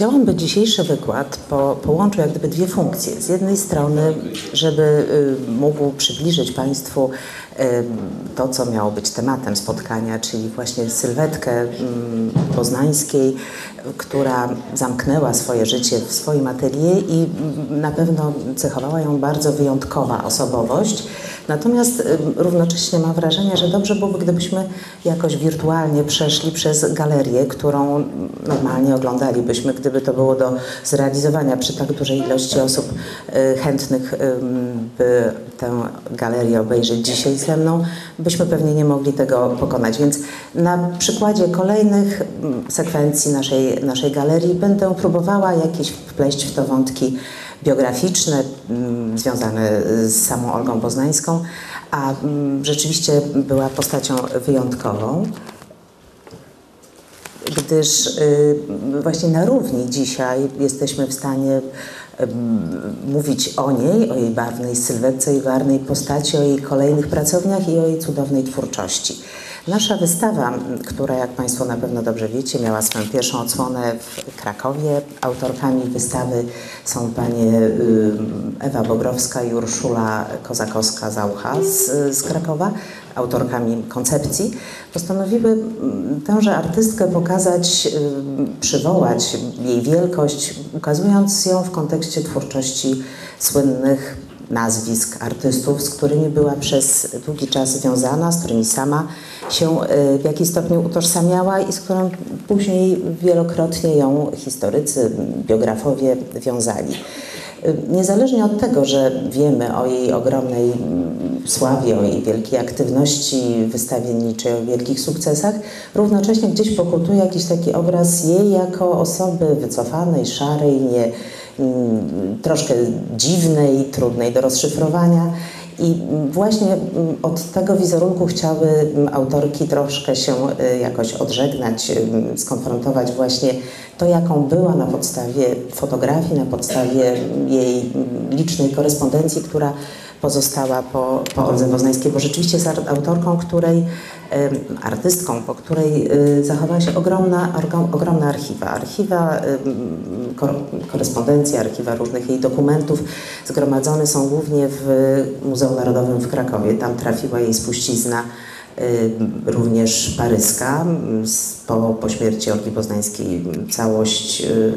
Chciałam, by dzisiejszy wykład po, połączył jak gdyby dwie funkcje. Z jednej strony, żeby y, mógł przybliżyć Państwu y, to, co miało być tematem spotkania, czyli właśnie sylwetkę y, poznańskiej, która zamknęła swoje życie w swoim atelier i mm, na pewno cechowała ją bardzo wyjątkowa osobowość. Natomiast równocześnie mam wrażenie, że dobrze byłoby, gdybyśmy jakoś wirtualnie przeszli przez galerię, którą normalnie oglądalibyśmy, gdyby to było do zrealizowania przy tak dużej ilości osób y, chętnych, by tę galerię obejrzeć dzisiaj ze mną, byśmy pewnie nie mogli tego pokonać. Więc na przykładzie kolejnych sekwencji naszej, naszej galerii będę próbowała jakieś wpleść w to wątki biograficzne mm, związane z samą Olgą Poznańską, a mm, rzeczywiście była postacią wyjątkową, gdyż y, właśnie na równi dzisiaj jesteśmy w stanie mówić o niej, o jej barwnej sylwetce i barwnej postaci, o jej kolejnych pracowniach i o jej cudownej twórczości. Nasza wystawa, która jak Państwo na pewno dobrze wiecie, miała swoją pierwszą odsłonę w Krakowie. Autorkami wystawy są panie y, Ewa Bobrowska i Urszula Kozakowska-Zaucha z, z Krakowa, autorkami koncepcji, postanowiły tęże artystkę pokazać, y, przywołać jej wielkość, ukazując ją w kontekście twórczości słynnych nazwisk artystów, z którymi była przez długi czas związana, z którymi sama się e, w jakiś stopniu utożsamiała i z którą później wielokrotnie ją historycy, biografowie wiązali. E, niezależnie od tego, że wiemy o jej ogromnej sławie, o jej wielkiej aktywności wystawienniczej, o wielkich sukcesach, równocześnie gdzieś pokutuje jakiś taki obraz jej jako osoby wycofanej, szarej, nie, troszkę dziwnej, trudnej do rozszyfrowania. I właśnie od tego wizerunku chciały autorki troszkę się y, jakoś odżegnać, skonfrontować właśnie to, jaką była na podstawie fotografii, na podstawie jej licznej korespondencji, która pozostała po, po Oldze Poznańskiej, bo rzeczywiście jest autorką, której, artystką, po której y, zachowała się ogromna, ogromna archiwa. Archiwa korespondencji, archiwa różnych jej dokumentów zgromadzone są głównie w Muzeum Narodowym w Krakowie. Tam trafiła jej spuścizna również paryska. Po, po śmierci Olgi Poznańskiej całość y,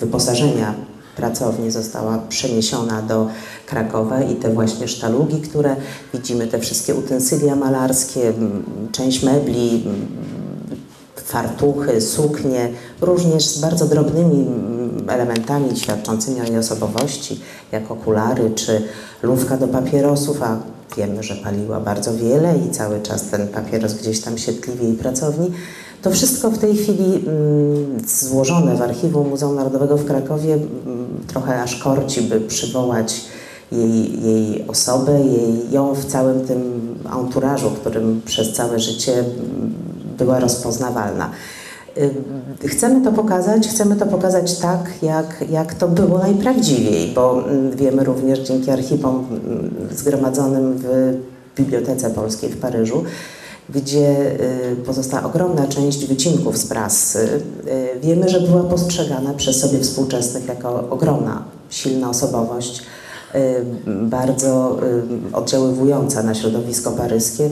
wyposażenia pracowni została przeniesiona do Krakowa i te właśnie sztalugi, które widzimy, te wszystkie utensylia malarskie, część mebli, fartuchy, suknie, również z bardzo drobnymi elementami świadczącymi o jej osobowości, jak okulary czy lufka do papierosów, a wiemy, że paliła bardzo wiele i cały czas ten papieros gdzieś tam siedli w jej pracowni. To wszystko w tej chwili mm, złożone w archiwum Muzeum Narodowego w Krakowie mm, trochę aż korci, by przywołać jej, jej osobę, jej, ją w całym tym anturażu, którym przez całe życie mm, była rozpoznawalna. Y, chcemy to pokazać, chcemy to pokazać tak, jak, jak to było najprawdziwiej, bo wiemy również dzięki archiwom zgromadzonym w Bibliotece Polskiej w Paryżu, gdzie y, pozostała ogromna część wycinków z prasy, y, wiemy, że była postrzegana przez sobie współczesnych jako ogromna, silna osobowość, y, bardzo oddziaływująca na środowisko paryskie.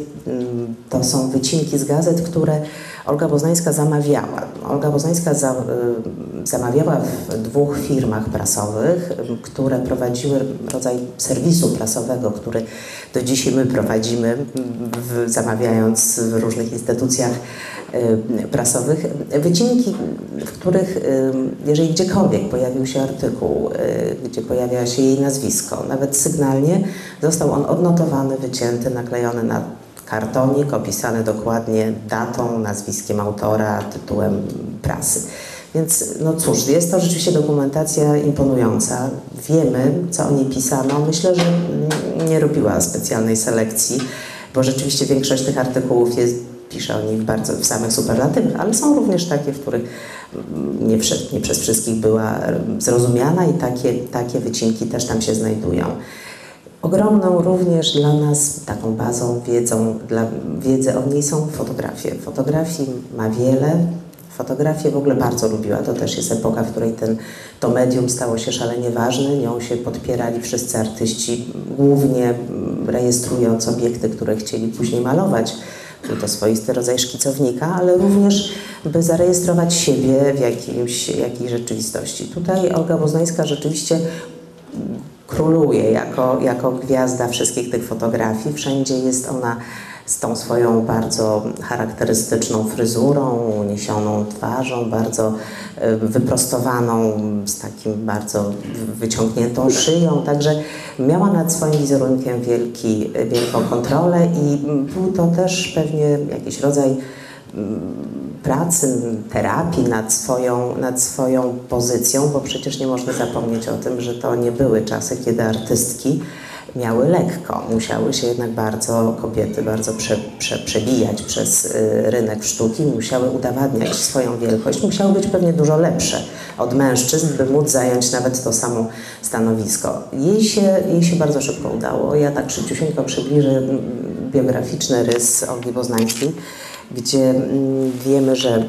To są wycinki z gazet, które Olga Poznańska zamawiała. Olga Poznańska za, y, zamawiała w dwóch firmach prasowych, które prowadziły rodzaj serwisu prasowego, który do dzisiaj my prowadzimy, w, zamawiając w różnych instytucjach y, prasowych. Wycinki, w których, y, jeżeli gdziekolwiek pojawił się artykuł, gdzie pojawia się jej nazwisko, nawet sygnalnie, został on odnotowany, wycięty, naklejony na kartonik opisany dokładnie datą, nazwiskiem autora, tytułem prasy. Więc no cóż, jest to rzeczywiście dokumentacja imponująca. Wiemy, co o niej pisano. Myślę, że nie robiła specjalnej selekcji, bo rzeczywiście większość tych artykułów jest, pisze o niej bardzo w samych superlatywach, ale są również takie, w których nie, nie przez wszystkich była zrozumiana i takie, takie wycinki też tam się znajdują. Ogromną również dla nas taką bazą, wiedzą, dla wiedzy o niej są fotografie. Fotografii ma wiele, Fotografię w ogóle bardzo lubiła. To też jest epoka, w której ten, to medium stało się szalenie ważne. Nią się podpierali wszyscy artyści, głównie rejestrując obiekty, które chcieli później malować. Był to swoisty rodzaj szkicownika, ale również by zarejestrować siebie w jakimś, jakiejś rzeczywistości. Tutaj Olga Woznańska rzeczywiście króluje jako, jako gwiazda wszystkich tych fotografii. Wszędzie jest ona z tą swoją bardzo charakterystyczną fryzurą, uniesioną twarzą, bardzo e, wyprostowaną, z takim bardzo wyciągniętą szyją. Także miała nad swoim wizerunkiem wielki, wielką kontrolę i był to też pewnie jakiś rodzaj pracy, terapii nad swoją, nad swoją pozycją, bo przecież nie można zapomnieć o tym, że to nie były czasy, kiedy artystki miały lekko. Musiały się jednak bardzo, kobiety bardzo prze, prze, przebijać przez y, rynek sztuki, musiały udowadniać swoją wielkość, musiały być pewnie dużo lepsze od mężczyzn, by móc zająć nawet to samo stanowisko. Jej się, jej się bardzo szybko udało. Ja tak szybciusieńko przybliżę biograficzny rys Olgi Boznańskiej gdzie mm, wiemy, że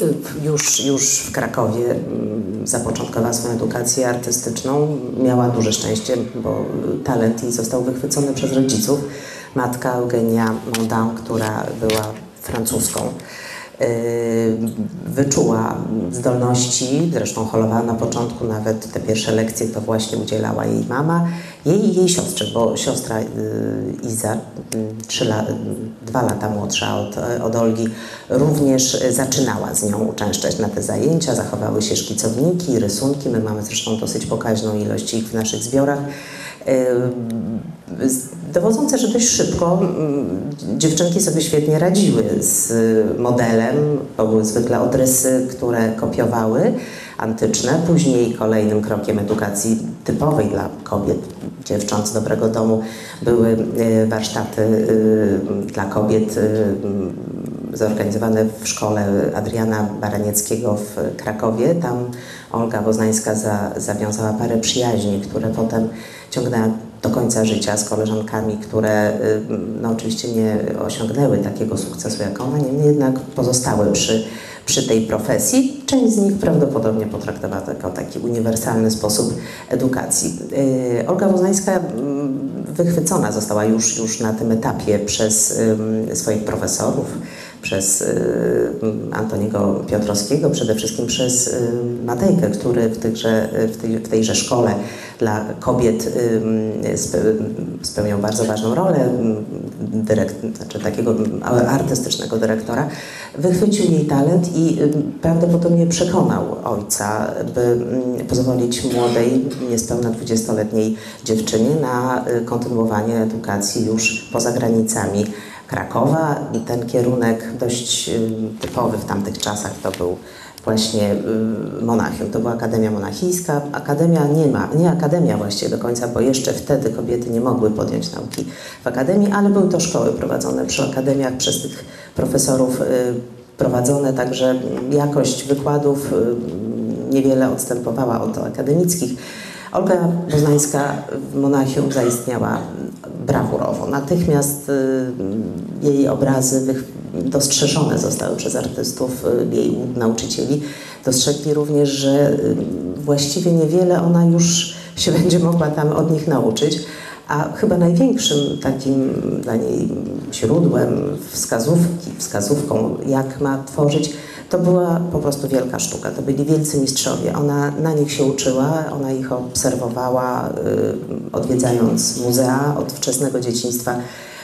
y, już, już w Krakowie mm, zapoczątkowała swoją edukację artystyczną. Miała duże szczęście, bo talent jej został wychwycony przez rodziców. Matka Eugenia Mondin, która była francuską, y, wyczuła zdolności, zresztą holowała na początku nawet te pierwsze lekcje, to właśnie udzielała jej mama jej i jej siostrze, bo siostra y, Iza, y, la, dwa lata młodsza od, od Olgi, również zaczynała z nią uczęszczać na te zajęcia. Zachowały się szkicowniki, rysunki. My mamy zresztą dosyć pokaźną ilość ich w naszych zbiorach y, dowodzące, że dość szybko mm, dziewczynki sobie świetnie radziły z modelem. To były zwykle odrysy, które kopiowały antyczne. Później kolejnym krokiem edukacji typowej dla kobiet, dziewcząt z dobrego domu, były e, warsztaty e, dla kobiet e, zorganizowane w szkole Adriana Baranieckiego w Krakowie. Tam Olga Woznańska za, zawiązała parę przyjaźni, które potem ciągnęła do końca życia z koleżankami, które no, oczywiście nie osiągnęły takiego sukcesu jak ona, niemniej jednak pozostały przy przy tej profesji. Część z nich prawdopodobnie potraktowała to jako taki uniwersalny sposób edukacji. Y, Olga Woznańska mm, wychwycona została już, już na tym etapie przez swoich profesorów, przez y, Antoniego Piotrowskiego, przede wszystkim przez y, Matejkę, który w, tychże, w, tej, w tejże szkole dla kobiet spełniał bardzo ważną rolę dyrekt, znaczy takiego artystycznego dyrektora. Wychwycił jej talent i prawdopodobnie przekonał ojca, by pozwolić młodej, niespełna 20-letniej dziewczynie na y, kontynuowanie edukacji już poza granicami Krakowa. Ten kierunek dość typowy w tamtych czasach to był właśnie Monachium. To była Akademia Monachijska. Akademia nie ma, nie akademia właściwie do końca, bo jeszcze wtedy kobiety nie mogły podjąć nauki w akademii, ale były to szkoły prowadzone przy akademiach przez tych profesorów y, prowadzone, także jakość wykładów niewiele odstępowała od akademickich. Olga Poznańska w Monachium zaistniała brawurowo. Natychmiast jej obrazy dostrzeżone zostały przez artystów, y, jej nauczycieli. Dostrzegli również, że y, właściwie niewiele ona już się będzie mogła tam od nich nauczyć, a chyba największym takim dla niej źródłem wskazówki, wskazówką, jak ma tworzyć, to była po prostu wielka sztuka. To byli wielcy mistrzowie. Ona na nich się uczyła, ona ich obserwowała, y, odwiedzając muzea od wczesnego dzieciństwa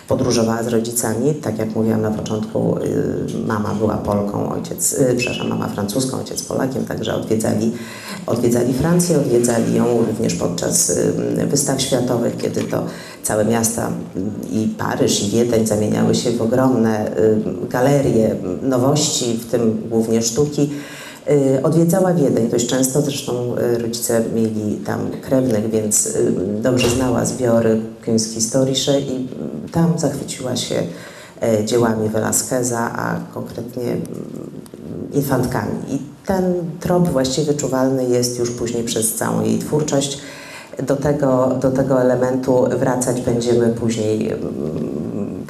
podróżowała z rodzicami. Tak jak mówiłam na początku, y, mama była Polką, ojciec, y, przepraszam, mama francuską, ojciec Polakiem, także odwiedzali, odwiedzali Francję, odwiedzali ją również podczas y, wystaw światowych, kiedy to całe miasta i Paryż, i Wiedeń zamieniały się w ogromne galerie nowości, w tym głównie sztuki. Odwiedzała Wiedeń dość często, zresztą rodzice mieli tam krewnych, więc dobrze znała zbiory Kunsthistorische i tam zachwyciła się dziełami Velasqueza, a konkretnie infantkami. I ten trop właściwie wyczuwalny jest już później przez całą jej twórczość. Do tego, do tego elementu wracać będziemy później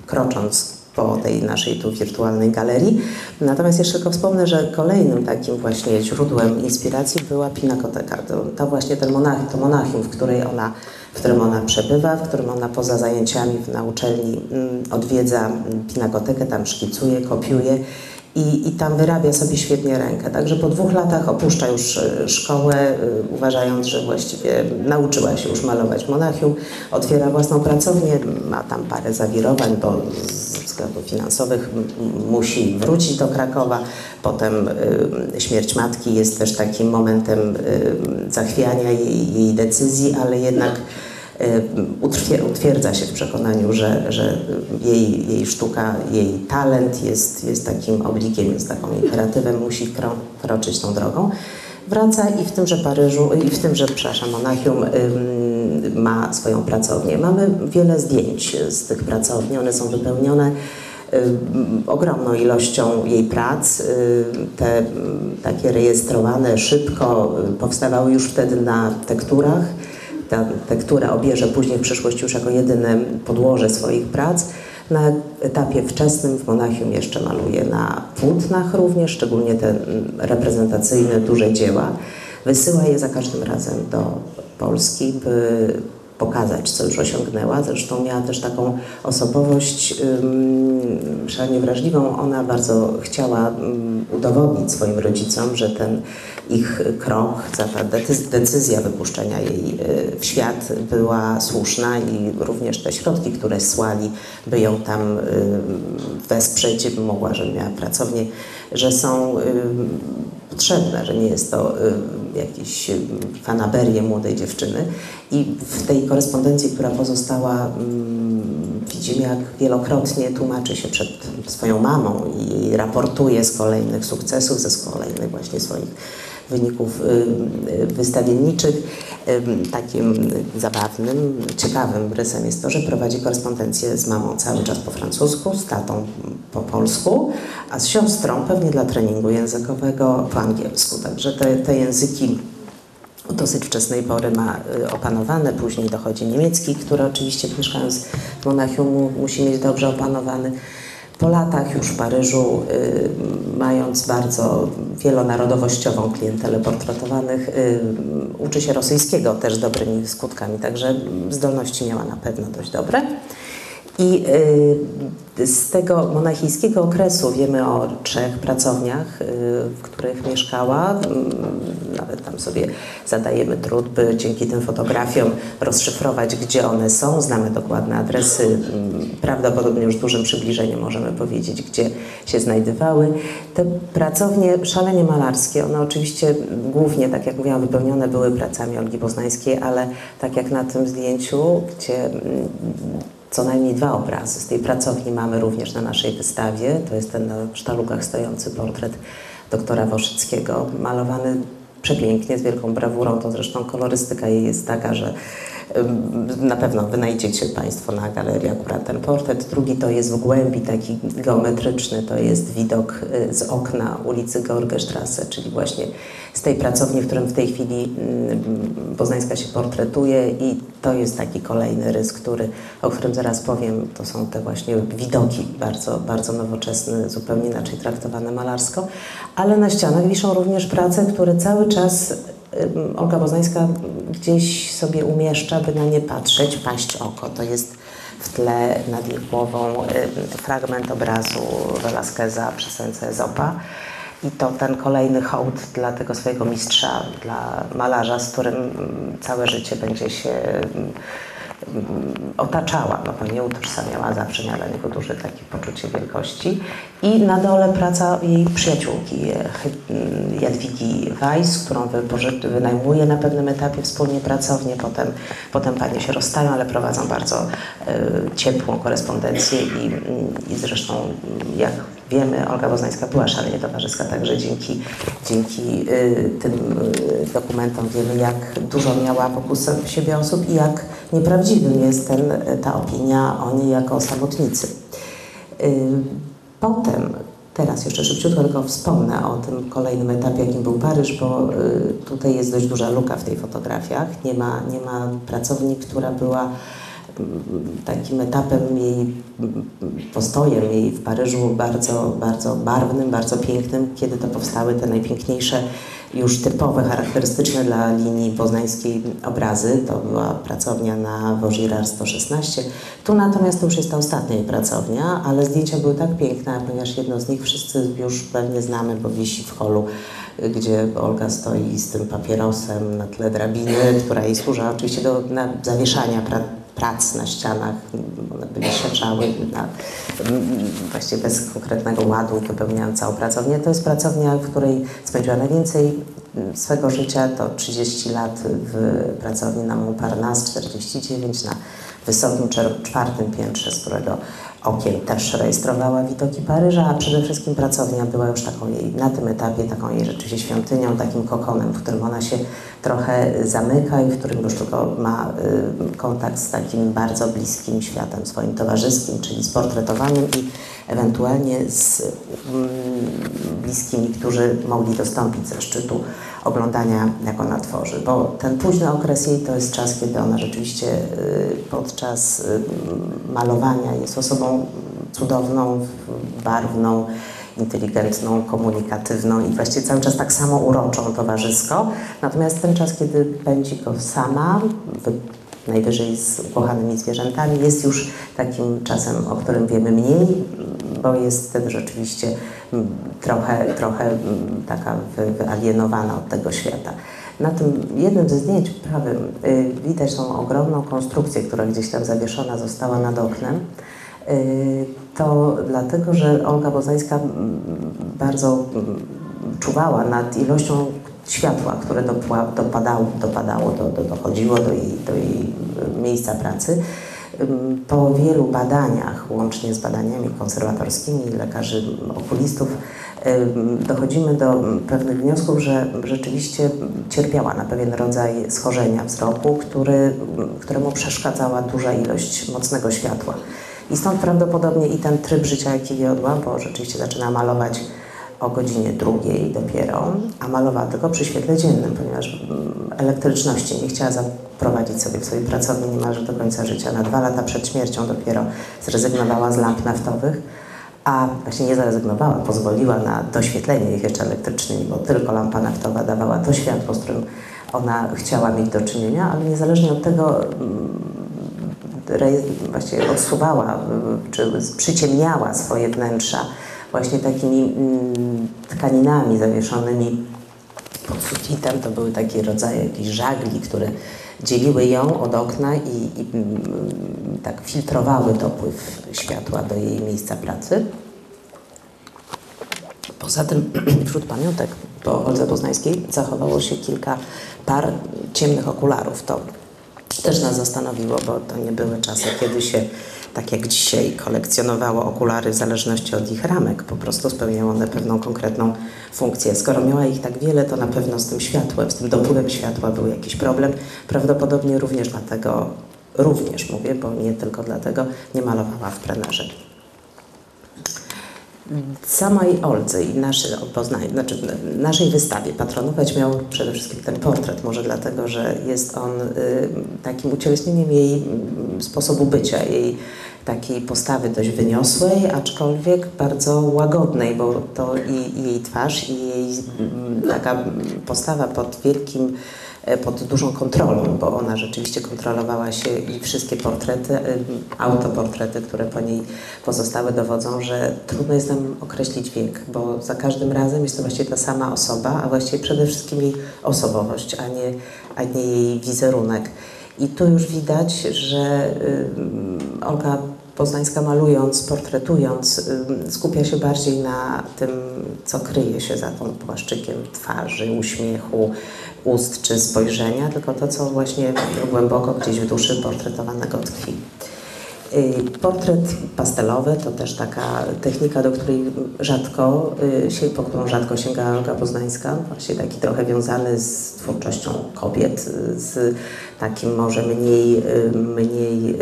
krocząc po tej naszej tu wirtualnej galerii. Natomiast jeszcze tylko wspomnę, że kolejnym takim właśnie źródłem inspiracji była Pinakoteka. To, to właśnie ten monach, to monachium, w której ona w którym ona przebywa, w którym ona poza zajęciami na uczelni mm, odwiedza pinakotekę, tam szkicuje, kopiuje i, i tam wyrabia sobie świetnie rękę. Także po dwóch latach opuszcza już e, szkołę, e, uważając, że właściwie nauczyła się już malować Monachium, otwiera własną pracownię, ma tam parę zawirowań, bo ze względów finansowych musi wrócić do Krakowa. Potem y, śmierć matki jest też takim momentem y, zachwiania jej, jej decyzji, ale jednak utwierdza się w przekonaniu, że, że jej, jej sztuka, jej talent jest, jest takim oblikiem, jest taką imperatywem, musi wkroczyć tą drogą. Wraca i w tymże Paryżu, i w tymże, przepraszam, Monachium ma swoją pracownię. Mamy wiele zdjęć z tych pracowni, one są wypełnione ogromną ilością jej prac. Te takie rejestrowane szybko powstawały już wtedy na tekturach ta tektura obierze później w przyszłości już jako jedyne podłoże swoich prac. Na etapie wczesnym w Monachium jeszcze maluje na płótnach również, szczególnie te reprezentacyjne, duże dzieła. Wysyła je za każdym razem do Polski, by pokazać, co już osiągnęła. Zresztą miała też taką osobowość um, szalenie wrażliwą. Ona bardzo chciała um, udowodnić swoim rodzicom, że ten ich krok, ta decyzja wypuszczenia jej y, w świat była słuszna i również te środki, które słali, by ją tam y, wesprzeć, by mogła, że miała pracownię, że są potrzebne, że nie jest to jakieś fanaberie młodej dziewczyny. I w tej korespondencji, która pozostała, mm, widzimy, jak wielokrotnie tłumaczy się przed swoją mamą i raportuje z kolejnych sukcesów, ze kolejnych właśnie swoich wyników y, y, wystawienniczych. Takim zabawnym, ciekawym rysem jest to, że prowadzi korespondencję z mamą cały czas po francusku, z tatą po polsku, a z siostrą pewnie dla treningu językowego po angielsku. Także te, te języki dosyć wczesnej pory ma y, opanowane, później dochodzi niemiecki, który oczywiście mieszkając w Monachium musi mieć dobrze opanowany. Po latach już w Paryżu, y, mając bardzo wielonarodowościową klientelę portretowanych, y, uczy się rosyjskiego też dobrymi skutkami, także zdolności miała na pewno dość dobre. I y, z tego monachijskiego okresu wiemy o trzech pracowniach, y, w których mieszkała. Mm, nawet tam sobie zadajemy trud, by dzięki tym fotografiom rozszyfrować, gdzie one są. Znamy dokładne adresy. Mm, prawdopodobnie już dużym przybliżeniem możemy powiedzieć, gdzie się znajdowały. Te pracownie szalenie malarskie, one oczywiście głównie, tak jak mówiłam, wypełnione były pracami Olgi Poznańskiej, ale tak jak na tym zdjęciu, gdzie mm, co najmniej dwa obrazy. Z tej pracowni mamy również na naszej wystawie. To jest ten na sztalugach stojący portret doktora Woszyckiego, malowany przepięknie, z wielką brawurą. To zresztą kolorystyka jej jest taka, że na pewno wynajdziecie Państwo na galerii akurat ten portret. Drugi to jest w głębi taki geometryczny, to jest widok y, z okna ulicy Georgestrasse, czyli właśnie z tej pracowni, w którym w tej chwili Poznańska się portretuje i to jest taki kolejny rys, który, o którym zaraz powiem, to są te właśnie widoki bardzo, bardzo nowoczesne, zupełnie inaczej traktowane malarsko, ale na ścianach wiszą również prace, które cały czas Olga Poznańska gdzieś sobie umieszcza, by na nie patrzeć, paść oko. To jest w tle nad ich głową fragment obrazu Velasqueza Przesęce Zopa. I to ten kolejny hołd dla tego swojego mistrza, dla malarza, z którym całe życie będzie się otaczała, no bo nie utożsamiała, zawsze miała niego duże takie poczucie wielkości. I na dole praca jej przyjaciółki Jadwigi Weiss, którą wynajmuje na pewnym etapie wspólnie pracownię, potem, potem panie się rozstają, ale prowadzą bardzo y, ciepłą korespondencję i, i zresztą jak wiemy, Olga Woznańska była szalenie towarzyska, także dzięki, dzięki y, tym dokumentom wiemy, jak dużo miała wokół siebie osób i jak nieprawdziwym jest ten, ta opinia o niej jako o samotnicy. Y, potem, teraz jeszcze szybciutko tylko wspomnę o tym kolejnym etapie, jakim był Paryż, bo tutaj jest dość duża luka w tej fotografiach. Nie ma, nie ma pracowni, która była takim etapem jej, postojem jej w Paryżu bardzo, bardzo barwnym, bardzo pięknym, kiedy to powstały te najpiękniejsze już typowe, charakterystyczne dla linii poznańskiej obrazy. To była pracownia na Wożirar 116. Tu natomiast to już jest ta ostatnia pracownia, ale zdjęcia były tak piękne, ponieważ jedno z nich wszyscy już pewnie znamy, bo wisi w holu gdzie Olga stoi z tym papierosem na tle drabiny, która jej służy oczywiście do zawieszania pra, prac na ścianach. One były sieczały na, właściwie bez konkretnego ładu, wypełniając całą pracownię. To jest pracownia, w której spędziła najwięcej swego życia, to 30 lat w pracowni na Montparnasse, 49 na wysokim czwartym piętrze, z którego okien też rejestrowała widoki Paryża, a przede wszystkim pracownia była już taką jej, na tym etapie taką jej rzeczywiście świątynią, takim kokonem, w którym ona się trochę zamyka i w którym już tylko ma y, kontakt z takim bardzo bliskim światem swoim towarzyskim, czyli z portretowaniem i ewentualnie z y, bliskimi, którzy mogli dostąpić ze szczytu oglądania, jak ona tworzy. Bo ten późny okres jej to jest czas, kiedy ona rzeczywiście y, podczas y, malowania jest osobą cudowną, barwną, inteligentną, komunikatywną i właściwie cały czas tak samo uroczą towarzysko. Natomiast ten czas, kiedy pędzi go sama, najwyżej z ukochanymi zwierzętami, jest już takim czasem, o którym wiemy mniej, bo jest wtedy rzeczywiście mm, trochę, trochę mm, taka wyalienowana od tego świata. Na tym jednym ze zdjęć prawym y, widać tą ogromną konstrukcję, która gdzieś tam zawieszona została nad oknem. Y, to dlatego, że Olga Bozańska mm, bardzo czuwała nad ilością światła, które dopadało, dopadało do, do, dochodziło do jej, do jej miejsca pracy. Po wielu badaniach, łącznie z badaniami konserwatorskimi lekarzy okulistów, dochodzimy do pewnych wniosków, że rzeczywiście cierpiała na pewien rodzaj schorzenia wzroku, który, któremu przeszkadzała duża ilość mocnego światła. I stąd prawdopodobnie i ten tryb życia, jaki wiodła, bo rzeczywiście zaczyna malować o godzinie drugiej dopiero, a malowała tylko przy świetle dziennym, ponieważ mm, elektryczności nie chciała zaprowadzić sobie w swojej pracowni niemalże do końca życia. Na dwa lata przed śmiercią dopiero zrezygnowała z lamp naftowych, a właśnie nie zrezygnowała, pozwoliła na doświetlenie ich jeszcze elektrycznymi, bo tylko lampa naftowa dawała to światło, z którym ona chciała mieć do czynienia, ale niezależnie od tego mm, właśnie odsuwała czy przyciemniała swoje wnętrza właśnie takimi mm, tkaninami zawieszonymi pod sufitem. To były takie rodzaje jakichś żagli, które dzieliły ją od okna i, i mm, tak filtrowały dopływ światła do jej miejsca pracy. Poza tym wśród pamiątek po Oldze Poznańskiej zachowało się kilka par ciemnych okularów. To też nas zastanowiło, bo to nie były czasy, kiedy się tak jak dzisiaj kolekcjonowało okulary w zależności od ich ramek, po prostu spełniały one pewną konkretną funkcję. Skoro miała ich tak wiele, to na pewno z tym światłem, z tym dopływem światła był jakiś problem. Prawdopodobnie również dlatego, również mówię, bo nie tylko dlatego, nie malowała w plenerze samej Oldze i naszej, Poznań, znaczy naszej wystawie. Patronować miał przede wszystkim ten portret, może dlatego, że jest on y, takim ucieleśnieniem jej y, sposobu bycia, jej takiej postawy dość wyniosłej, aczkolwiek bardzo łagodnej, bo to i, i jej twarz, i jej y, taka postawa pod wielkim pod dużą kontrolą, bo ona rzeczywiście kontrolowała się i wszystkie portrety, e, autoportrety, które po niej pozostały, dowodzą, że trudno jest nam określić wiek, bo za każdym razem jest to właściwie ta sama osoba, a właściwie przede wszystkim jej osobowość, a nie, a nie jej wizerunek. I tu już widać, że Olga Poznańska malując, portretując, skupia się bardziej na tym, co kryje się za tą płaszczykiem twarzy, uśmiechu, ust czy spojrzenia, tylko to, co właśnie głęboko gdzieś w duszy portretowanego tkwi. Y, portret pastelowy to też taka technika, do której rzadko, y, po którą rzadko sięga Olga Poznańska, właśnie taki trochę wiązany z twórczością kobiet, z takim może mniej, mniej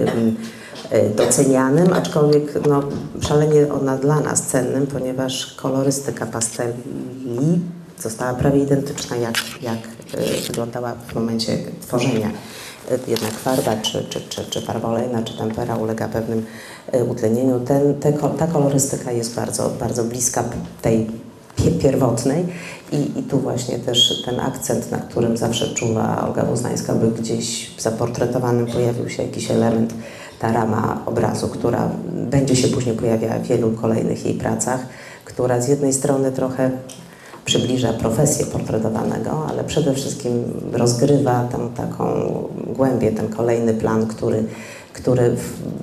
docenianym, aczkolwiek no, szalenie ona dla nas cennym, ponieważ kolorystyka pasteli została prawie identyczna jak, jak wyglądała w momencie tworzenia. jednak farba, czy, czy, czy, czy farba olejna, czy tempera ulega pewnym utlenieniu. Ten, te, ta kolorystyka jest bardzo, bardzo bliska tej pierwotnej i, i tu właśnie też ten akcent, na którym zawsze czuwa Olga Uznańska, by gdzieś zaportretowanym pojawił się jakiś element, ta rama obrazu, która będzie się później pojawiała w wielu kolejnych jej pracach, która z jednej strony trochę przybliża profesję portretowanego, ale przede wszystkim rozgrywa tą taką głębię, ten kolejny plan, który, który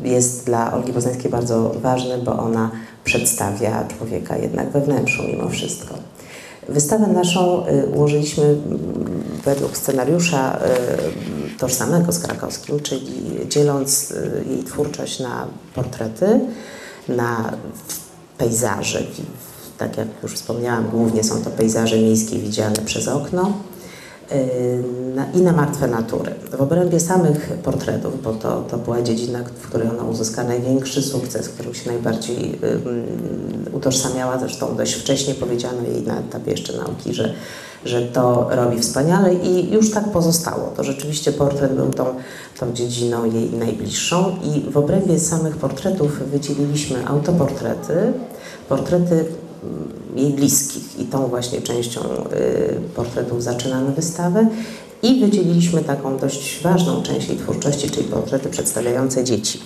jest dla Olgi Boznańskiej bardzo ważny, bo ona przedstawia człowieka jednak we wnętrzu mimo wszystko. Wystawę naszą y, ułożyliśmy według scenariusza y, tożsamego z krakowskim, czyli dzieląc y, jej twórczość na portrety, na pejzaże. Tak jak już wspomniałam, głównie są to pejzaże miejskie widziane przez okno i na martwe natury. W obrębie samych portretów, bo to, to była dziedzina, w której ona uzyska największy sukces, w którym się najbardziej um, utożsamiała, zresztą dość wcześnie powiedziano jej na etapie jeszcze nauki, że, że to robi wspaniale i już tak pozostało. To rzeczywiście portret był tą, tą dziedziną jej najbliższą i w obrębie samych portretów wydzieliliśmy autoportrety, portrety jej bliskich i tą właśnie częścią y, portretów zaczynamy wystawę i wydzieliliśmy taką dość ważną część jej twórczości, czyli portrety przedstawiające dzieci.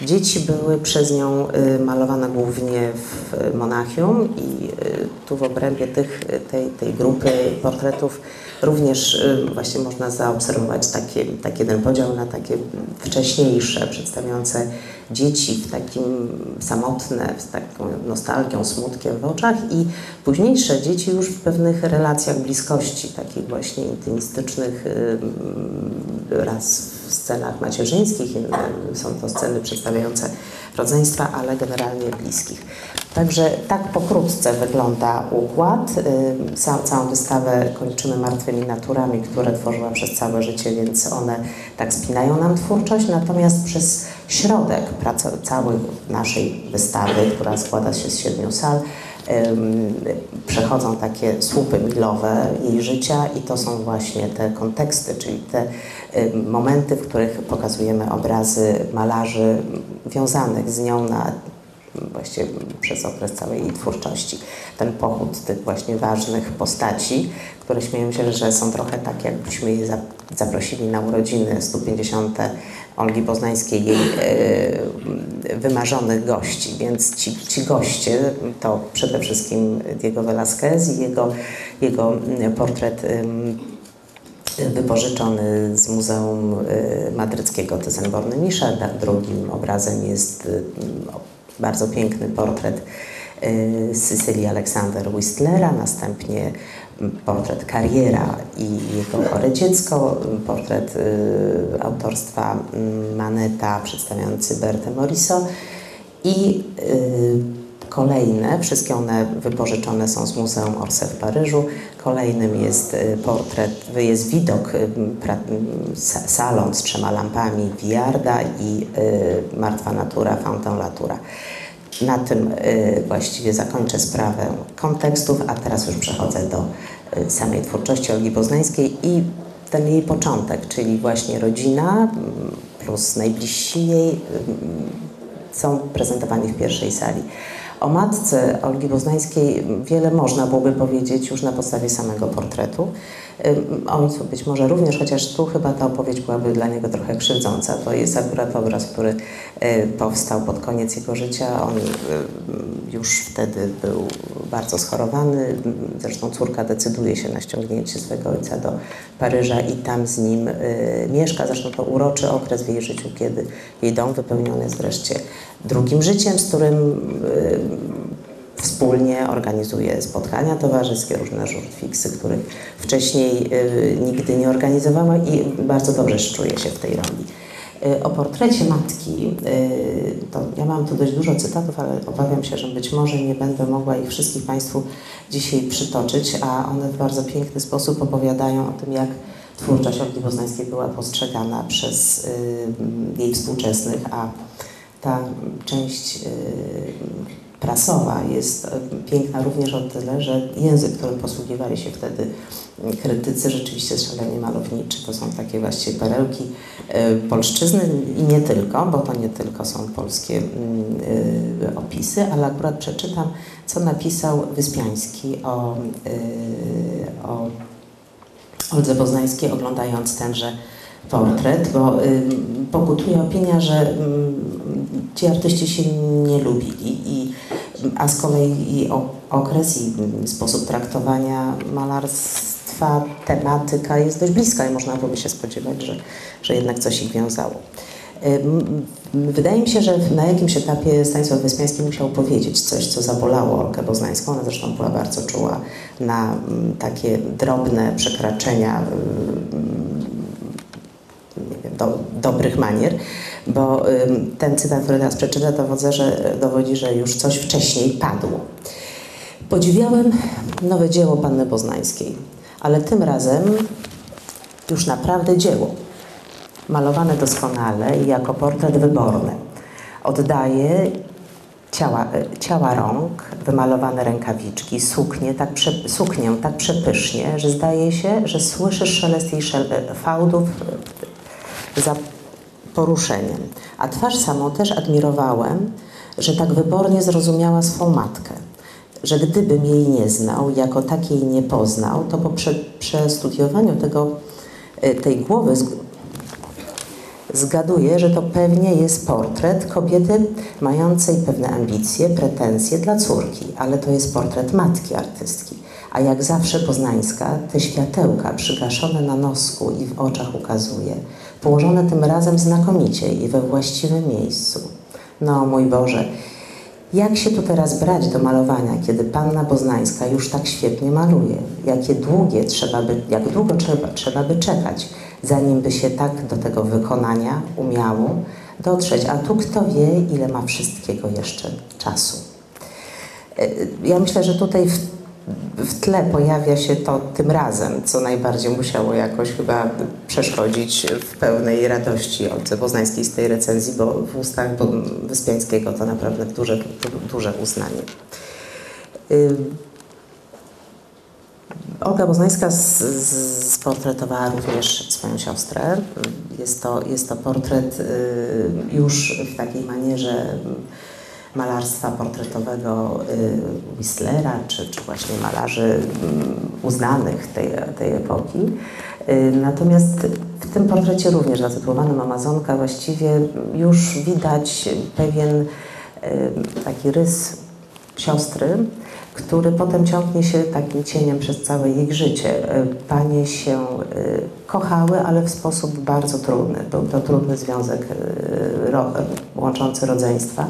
Dzieci były przez nią y, malowane głównie w Monachium i y, tu w obrębie tych, tej, tej grupy portretów również właśnie można zaobserwować taki, taki jeden podział na takie wcześniejsze, przedstawiające dzieci w takim samotne, z taką nostalgią, smutkiem w oczach i późniejsze dzieci już w pewnych relacjach bliskości, takich właśnie intymistycznych, raz w scenach macierzyńskich, inne są to sceny przedstawiające rodzeństwa, ale generalnie bliskich. Także tak pokrótce wygląda układ. całą wystawę kończymy martwymi naturami, które tworzyła przez całe życie, więc one tak spinają nam twórczość. Natomiast przez środek całej naszej wystawy, która składa się z siedmiu sal, przechodzą takie słupy milowe jej życia i to są właśnie te konteksty, czyli te momenty, w których pokazujemy obrazy malarzy wiązanych z nią na właściwie przez okres całej jej twórczości. Ten pochód tych właśnie ważnych postaci, które śmieją się, że są trochę tak, jakbyśmy je zaprosili na urodziny 150. Olgi Poznańskiej, jej e, wymarzonych gości. Więc ci, ci goście to przede wszystkim Diego Velázquez i jego, jego portret wypożyczony z Muzeum e, Madryckiego Tysenborny Michel. Drugim obrazem jest bardzo piękny portret Sycylii Aleksander Whistlera, następnie portret Kariera i jego chore dziecko, portret y, autorstwa mm, Maneta przedstawiający Bertę Morisot i y, kolejne, wszystkie one wypożyczone są z Muzeum Orsay w Paryżu. Kolejnym jest y, portret, jest widok, salon z trzema lampami Viarda i Martwa Natura, Fountain Latura. Na tym y, właściwie zakończę sprawę kontekstów, a teraz już przechodzę do y, samej twórczości Olgi Poznańskiej i ten jej początek, czyli właśnie rodzina plus najbliżsi jej mm, są prezentowani w pierwszej sali. O matce Olgi Poznańskiej wiele można byłoby powiedzieć już na podstawie samego portretu ojcu być może również, chociaż tu chyba ta opowieść byłaby dla niego trochę krzywdząca. To jest akurat obraz, który e, powstał pod koniec jego życia. On już wtedy był bardzo schorowany. Zresztą córka decyduje się na ściągnięcie swojego ojca do Paryża i tam z nim e, mieszka. Zresztą to uroczy okres w jej życiu, kiedy jej dom wypełniony jest wreszcie drugim życiem, z którym wspólnie organizuje spotkania towarzyskie, różne żurtfiksy, których wcześniej y, nigdy nie organizowała i bardzo dobrze czuje się w tej roli. Y, o portrecie matki, y, to ja mam tu dość dużo cytatów, ale obawiam się, że być może nie będę mogła ich wszystkich Państwu dzisiaj przytoczyć, a one w bardzo piękny sposób opowiadają o tym, jak twórczość Olgi Poznańskiej była postrzegana przez jej współczesnych, a ta część prasowa jest piękna również o tyle, że język, którym posługiwali się wtedy krytycy, rzeczywiście jest szalenie malowniczy. To są takie właściwie perełki polszczyzny i nie tylko, bo to nie tylko są polskie opisy, ale akurat przeczytam, co napisał Wyspiański o, o Oldze Poznańskiej, oglądając tenże portret, bo y, pokutuje opinia, że ci artyści się nie lubili, i, a z kolei okres i sposób traktowania malarstwa, tematyka jest dość bliska i można byłoby się spodziewać, że, że jednak coś ich wiązało. Wydaje mi się, że na jakimś etapie Stanisław Wyspiański musiał powiedzieć coś, co zabolało Olkę Poznańską. Ona zresztą była bardzo czuła na takie drobne przekraczenia do, dobrych manier, bo ten cytat, który teraz przeczytam, dowodzi że, dowodzi, że już coś wcześniej padło. Podziwiałem nowe dzieło Panny Poznańskiej, ale tym razem już naprawdę dzieło malowane doskonale i jako portret wyborny. Oddaje ciała, ciała rąk, wymalowane rękawiczki, suknię tak, prze, suknię tak przepysznie, że zdaje się, że słyszysz szelest jej szel, fałdów za poruszeniem. A twarz samą też admirowałem, że tak wybornie zrozumiała swą matkę. Że gdybym jej nie znał, jako takiej nie poznał, to po prze, przestudiowaniu tego, y, tej głowy Zgaduję, że to pewnie jest portret kobiety mającej pewne ambicje, pretensje dla córki, ale to jest portret matki artystki. A jak zawsze poznańska, te światełka przygaszone na nosku i w oczach ukazuje, położone tym razem znakomicie i we właściwym miejscu. No mój Boże, jak się tu teraz brać do malowania, kiedy panna poznańska już tak świetnie maluje? Jakie długie trzeba by, jak długo trzeba, trzeba by czekać, zanim by się tak do tego wykonania umiało dotrzeć. A tu kto wie, ile ma wszystkiego jeszcze czasu. E, ja myślę, że tutaj w, w tle pojawia się to tym razem, co najbardziej musiało jakoś chyba przeszkodzić w pełnej radości Olce Poznańskiej z tej recenzji, bo w ustach Wyspiańskiego to naprawdę duże, duże uznanie. Olga Poznańska sportretowała również swoją siostrę. Jest to, jest to portret już w takiej manierze malarstwa portretowego y, Whistlera, czy, czy właśnie malarzy mm, uznanych tej, tej epoki. Y, natomiast w tym portrecie również zatytułowanym Amazonka właściwie już widać pewien taki rys siostry, który potem ciągnie się takim cieniem przez całe ich życie. Panie się kochały, ale w sposób bardzo trudny. Był to trudny związek łączący rodzeństwa.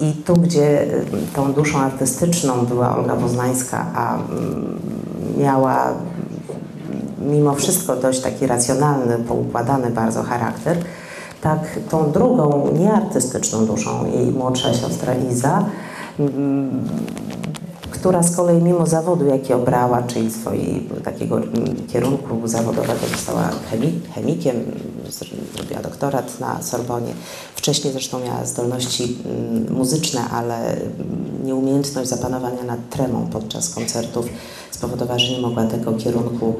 I tu, gdzie tą duszą artystyczną była Olga Poznańska, a mm, miała mimo wszystko dość taki racjonalny, poukładany bardzo charakter, tak tą drugą, nieartystyczną duszą, jej młodsza siostra Iza, mm, która z kolei mimo zawodu, jaki obrała, czyli swojego takiego mm, kierunku zawodowego, została chemikiem, zrobiła doktorat na Sorbonie. Wcześniej zresztą miała zdolności mm, muzyczne, ale nieumiejętność zapanowania nad tremą podczas koncertów spowodowała, że nie mogła tego kierunku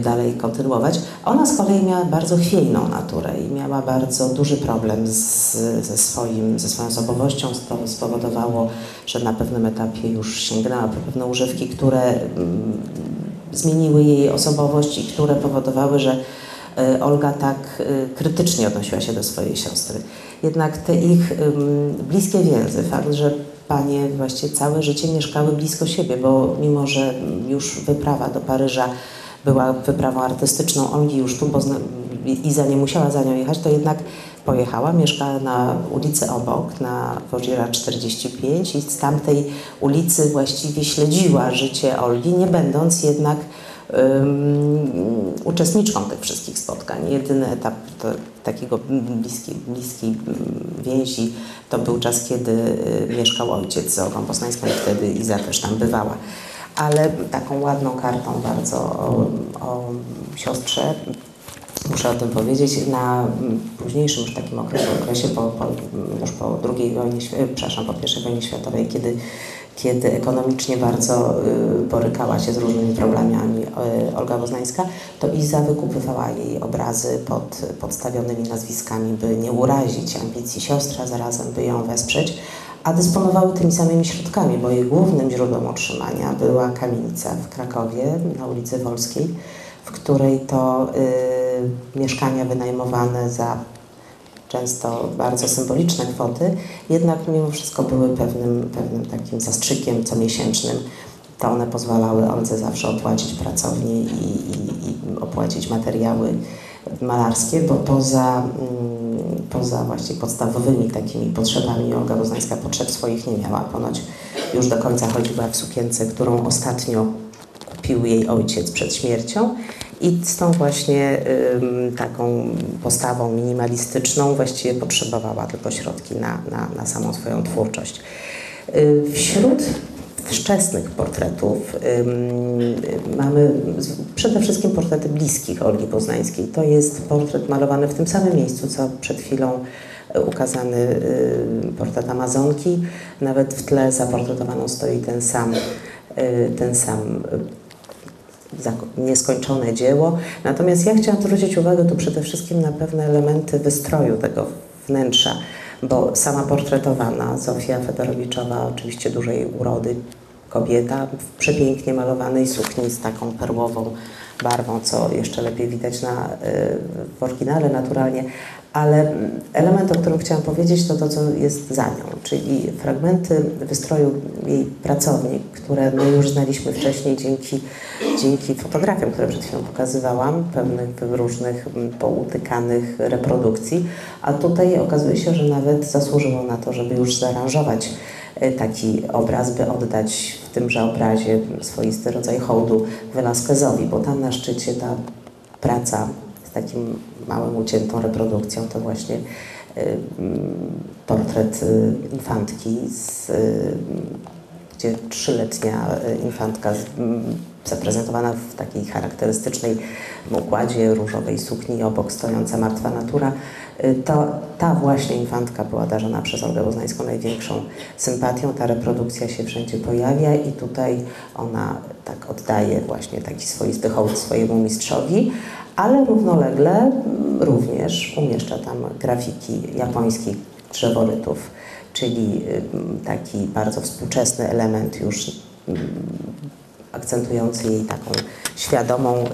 dalej kontynuować. Ona z kolei miała bardzo chwiejną naturę i miała bardzo duży problem z, ze, swoim, ze swoją osobowością. To spowodowało, że na pewnym etapie już sięgnęła po pewne używki, które mm, zmieniły jej osobowość i które powodowały, że y, Olga tak y, krytycznie odnosiła się do swojej siostry. Jednak te ich bliskie więzy, fakt, że panie właściwie całe życie mieszkały blisko siebie, bo mimo, że już wyprawa do Paryża była wyprawą artystyczną, Olgi już tu, bo Iza nie musiała za nią jechać, to jednak pojechała, mieszkała na ulicy obok, na Wożira 45 i z tamtej ulicy właściwie śledziła życie Olgi, nie będąc jednak um, uczestniczką tych wszystkich spotkań. Jedyny etap to, takiego bliskiej, bliskiej więzi to był czas, kiedy y, mieszkał ojciec z Olgą Poznańską i wtedy Iza też tam bywała. Ale taką ładną kartą bardzo o, o siostrze. Muszę o tym powiedzieć, na późniejszym już takim okresie, po, po, już po II wojnie, przepraszam, po I wojnie światowej, kiedy, kiedy ekonomicznie bardzo y, borykała się z różnymi problemami y, Olga Woznańska, to Iza wykupywała jej obrazy pod podstawionymi nazwiskami, by nie urazić ambicji siostry, zarazem by ją wesprzeć, a dysponowały tymi samymi środkami, bo jej głównym źródłem utrzymania była kamienica w Krakowie na ulicy Wolskiej, w której to y, mieszkania wynajmowane za często bardzo symboliczne kwoty, jednak mimo wszystko były pewnym, pewnym takim zastrzykiem comiesięcznym. To one pozwalały Oldze zawsze opłacić pracownię i, i, i opłacić materiały malarskie, bo poza, mm, poza właśnie podstawowymi takimi potrzebami Olga Boznańska potrzeb swoich nie miała. Ponoć już do końca chodziła w sukience, którą ostatnio kupił jej ojciec przed śmiercią i z tą właśnie taką postawą minimalistyczną właściwie potrzebowała tylko środki na, na, na samą swoją twórczość. Y, wśród wczesnych portretów mamy przede wszystkim portrety bliskich Olgi Poznańskiej. To jest portret malowany w tym samym miejscu, co przed chwilą y, ukazany y, portret Amazonki. Nawet w tle zaportretowaną stoi ten sam, ten sam nieskończone dzieło. Natomiast ja chciałam zwrócić uwagę tu przede wszystkim na pewne elementy wystroju tego wnętrza, bo sama portretowana Zofia Fedorowiczowa, oczywiście dużej urody, kobieta w przepięknie malowanej sukni z taką perłową barwą, co jeszcze lepiej widać na, y, w oryginale naturalnie, ale element, o którym chciałam powiedzieć, to to, co jest za nią, czyli fragmenty wystroju jej pracowni, które my już znaliśmy wcześniej dzięki, dzięki fotografiom, które przed chwilą pokazywałam, pewnych różnych poutykanych reprodukcji, a tutaj okazuje się, że nawet zasłużyło na to, żeby już zaaranżować e, taki obraz, by oddać w tymże obrazie swoisty rodzaj hołdu Velasquezowi, bo tam na szczycie ta praca takim małym uciętą reprodukcją, to właśnie y, mm, portret y, infantki, z, y, gdzie trzyletnia infantka mm, zaprezentowana w takiej charakterystycznej układzie różowej sukni, obok stojąca martwa natura, to ta właśnie infantka była darzona przez Olgę Uznańską największą sympatią. Ta reprodukcja się wszędzie pojawia i tutaj ona tak oddaje właśnie taki swoisty hołd swojemu mistrzowi, ale równolegle również umieszcza tam grafiki japońskich drzeworytów, czyli taki bardzo współczesny element już akcentujący jej taką świadomą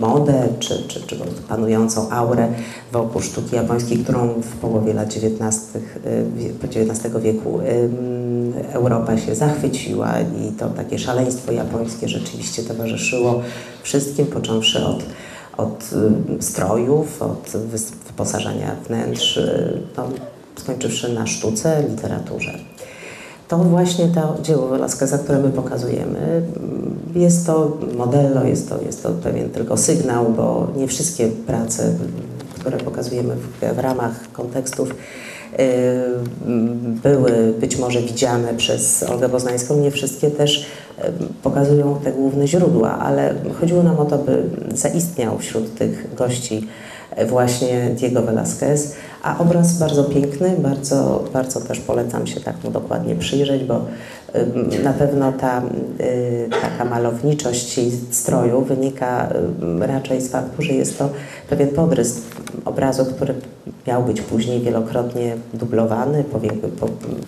modę, czy, czy, czy panującą aurę wokół sztuki japońskiej, którą w połowie lat XIX, XIX wieku Europa się zachwyciła i to takie szaleństwo japońskie rzeczywiście towarzyszyło wszystkim, począwszy od, od strojów, od wyposażenia wnętrz, no, skończywszy na sztuce, literaturze to właśnie to dzieło Velasqueza, które my pokazujemy, jest to modello, jest to, jest to pewien tylko sygnał, bo nie wszystkie prace, które pokazujemy w, w ramach kontekstów, yy, były być może widziane przez Olgę Poznańską, nie wszystkie też yy, pokazują te główne źródła, ale chodziło nam o to, by zaistniał wśród tych gości właśnie Diego Velázquez, a obraz bardzo piękny, bardzo, bardzo też polecam się tak mu dokładnie przyjrzeć, bo na pewno ta y, taka malowniczość jej stroju wynika raczej z faktu, że jest to pewien podrys obrazu, który miał być później wielokrotnie dublowany.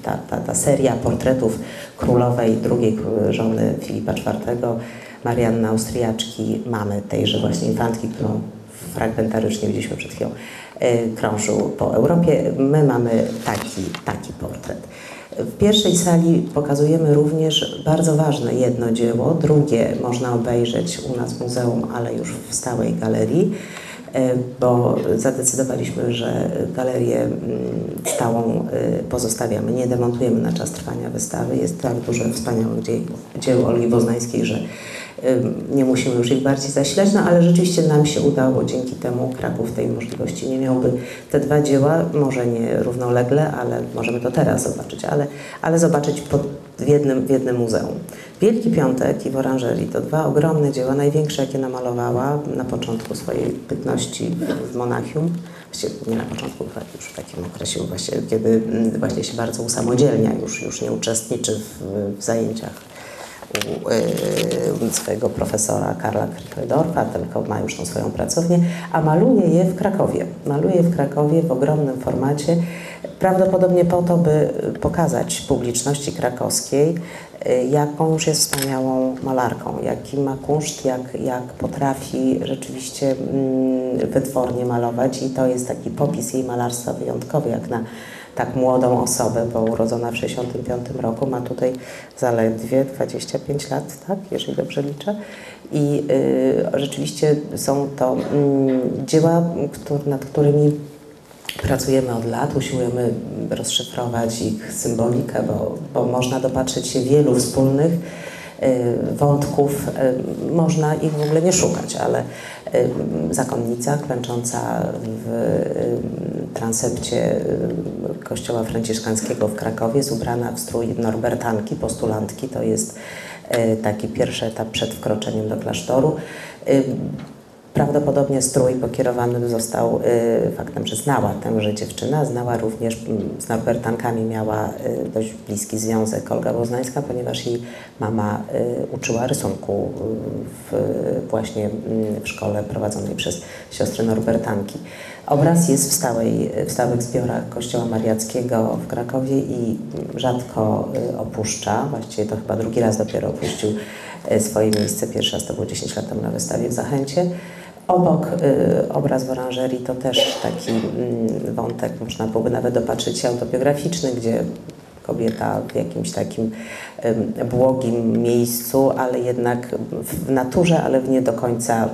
Ta, ta, ta seria portretów królowej, drugiej żony Filipa IV, Marianny Austriaczki, mamy tejże właśnie infantki, którą fragmentarycznie widzieliśmy przed chwilą, e, krążył po Europie. My mamy taki, taki portret. W pierwszej sali pokazujemy również bardzo ważne jedno dzieło, drugie można obejrzeć u nas w muzeum, ale już w stałej galerii, e, bo zadecydowaliśmy, że galerię mm, stałą e, pozostawiamy, nie demontujemy na czas trwania wystawy. Jest tak dużo wspaniałych dzieł, Olgi Boznańskiej, że nie musimy już ich bardziej zasilać, no ale rzeczywiście nam się udało, dzięki temu Kraków tej możliwości nie miałby. Te dwa dzieła, może nie równolegle, ale możemy to teraz zobaczyć, ale, ale zobaczyć pod, w, jednym, w jednym muzeum. Wielki Piątek i w Oranżerii to dwa ogromne dzieła, największe jakie namalowała na początku swojej bytności w Monachium. Nie na początku, już w takim okresie, właśnie, kiedy mm, właśnie się bardzo usamodzielnia, już, już nie uczestniczy w, w zajęciach u y, swojego profesora Karla Kriegerdorfa, tylko ma już tą swoją pracownię, a maluje je w Krakowie. Maluje je w Krakowie w ogromnym formacie, prawdopodobnie po to, by pokazać publiczności krakowskiej, y, jaką już jest wspaniałą malarką, jaki ma kunszt, jak, jak potrafi rzeczywiście mm, wytwornie malować i to jest taki popis jej malarstwa wyjątkowy, jak na tak młodą osobę, bo urodzona w 1965 roku, ma tutaj zaledwie 25 lat, tak, jeżeli dobrze liczę. I y, rzeczywiście są to y, dzieła, który, nad którymi pracujemy od lat, usiłujemy rozszyfrować ich symbolikę, bo, bo można dopatrzeć się wielu wspólnych y, wątków, y, można ich w ogóle nie szukać, ale zakonnica klęcząca w transepcie kościoła franciszkańskiego w Krakowie jest ubrana w strój norbertanki, postulantki. To jest taki pierwszy etap przed wkroczeniem do klasztoru. Prawdopodobnie strój pokierowany został y, faktem, że znała tęże dziewczynę, znała również, z Norbertankami miała dość bliski związek Olga Boznańska, ponieważ jej mama uczyła rysunku w, właśnie w szkole prowadzonej przez siostry Norbertanki. Obraz jest w, stałej, w stałych zbiorach Kościoła Mariackiego w Krakowie i rzadko opuszcza, właściwie to chyba drugi raz dopiero opuścił swoje miejsce. Pierwszy raz to było 10 lat temu na wystawie w Zachęcie. Obok y, obraz w oranżerii to też taki y, wątek, można byłoby nawet dopatrzyć się autobiograficzny, gdzie kobieta w jakimś takim y, błogim miejscu, ale jednak w naturze, ale w nie do końca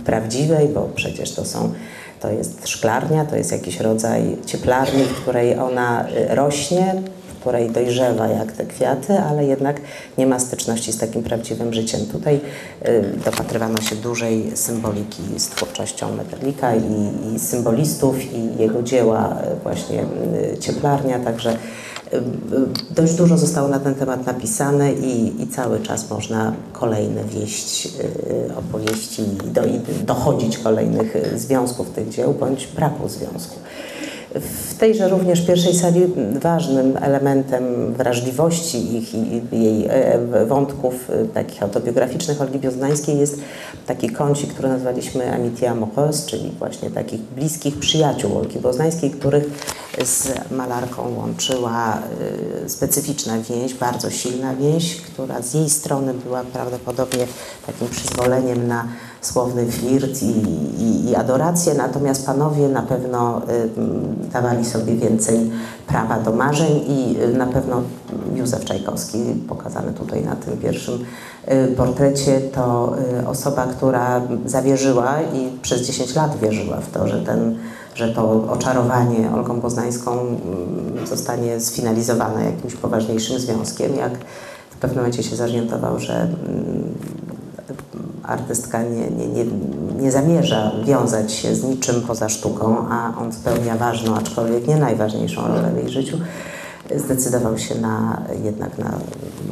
y, prawdziwej, bo przecież to są to jest szklarnia, to jest jakiś rodzaj cieplarni, w której ona y, rośnie, której dojrzewa jak te kwiaty, ale jednak nie ma styczności z takim prawdziwym życiem. Tutaj y, dopatrywano się dużej symboliki z twórczością Meterlika i, i symbolistów i jego dzieła y, właśnie cieplarnia, także Dość dużo zostało na ten temat napisane i, i cały czas można kolejne wieść, opowieści i, do, i dochodzić kolejnych związków tych dzieł bądź braku związku. W tejże również pierwszej sali ważnym elementem wrażliwości ich i jej e, wątków e, takich autobiograficznych Olgi Bioznańskiej jest taki kącik, który nazwaliśmy Amitié Amoureuse, czyli właśnie takich bliskich przyjaciół Olgi Bioznańskiej, których z malarką łączyła e, specyficzna więź, bardzo silna więź, która z jej strony była prawdopodobnie takim przyzwoleniem na słowny flirt i, i, i adorację, natomiast panowie na pewno y, dawali sobie więcej prawa do marzeń i y, na pewno Józef Czajkowski, pokazany tutaj na tym pierwszym y, portrecie, to y, osoba, która zawierzyła i przez 10 lat wierzyła w to, że ten że to oczarowanie Olgą Poznańską mm, zostanie sfinalizowane jakimś poważniejszym związkiem, jak w pewnym momencie się zorientował, że mm, artystka nie, nie, nie, nie zamierza wiązać się z niczym poza sztuką, a on spełnia ważną, aczkolwiek nie najważniejszą rolę w jej życiu, zdecydował się na, jednak na,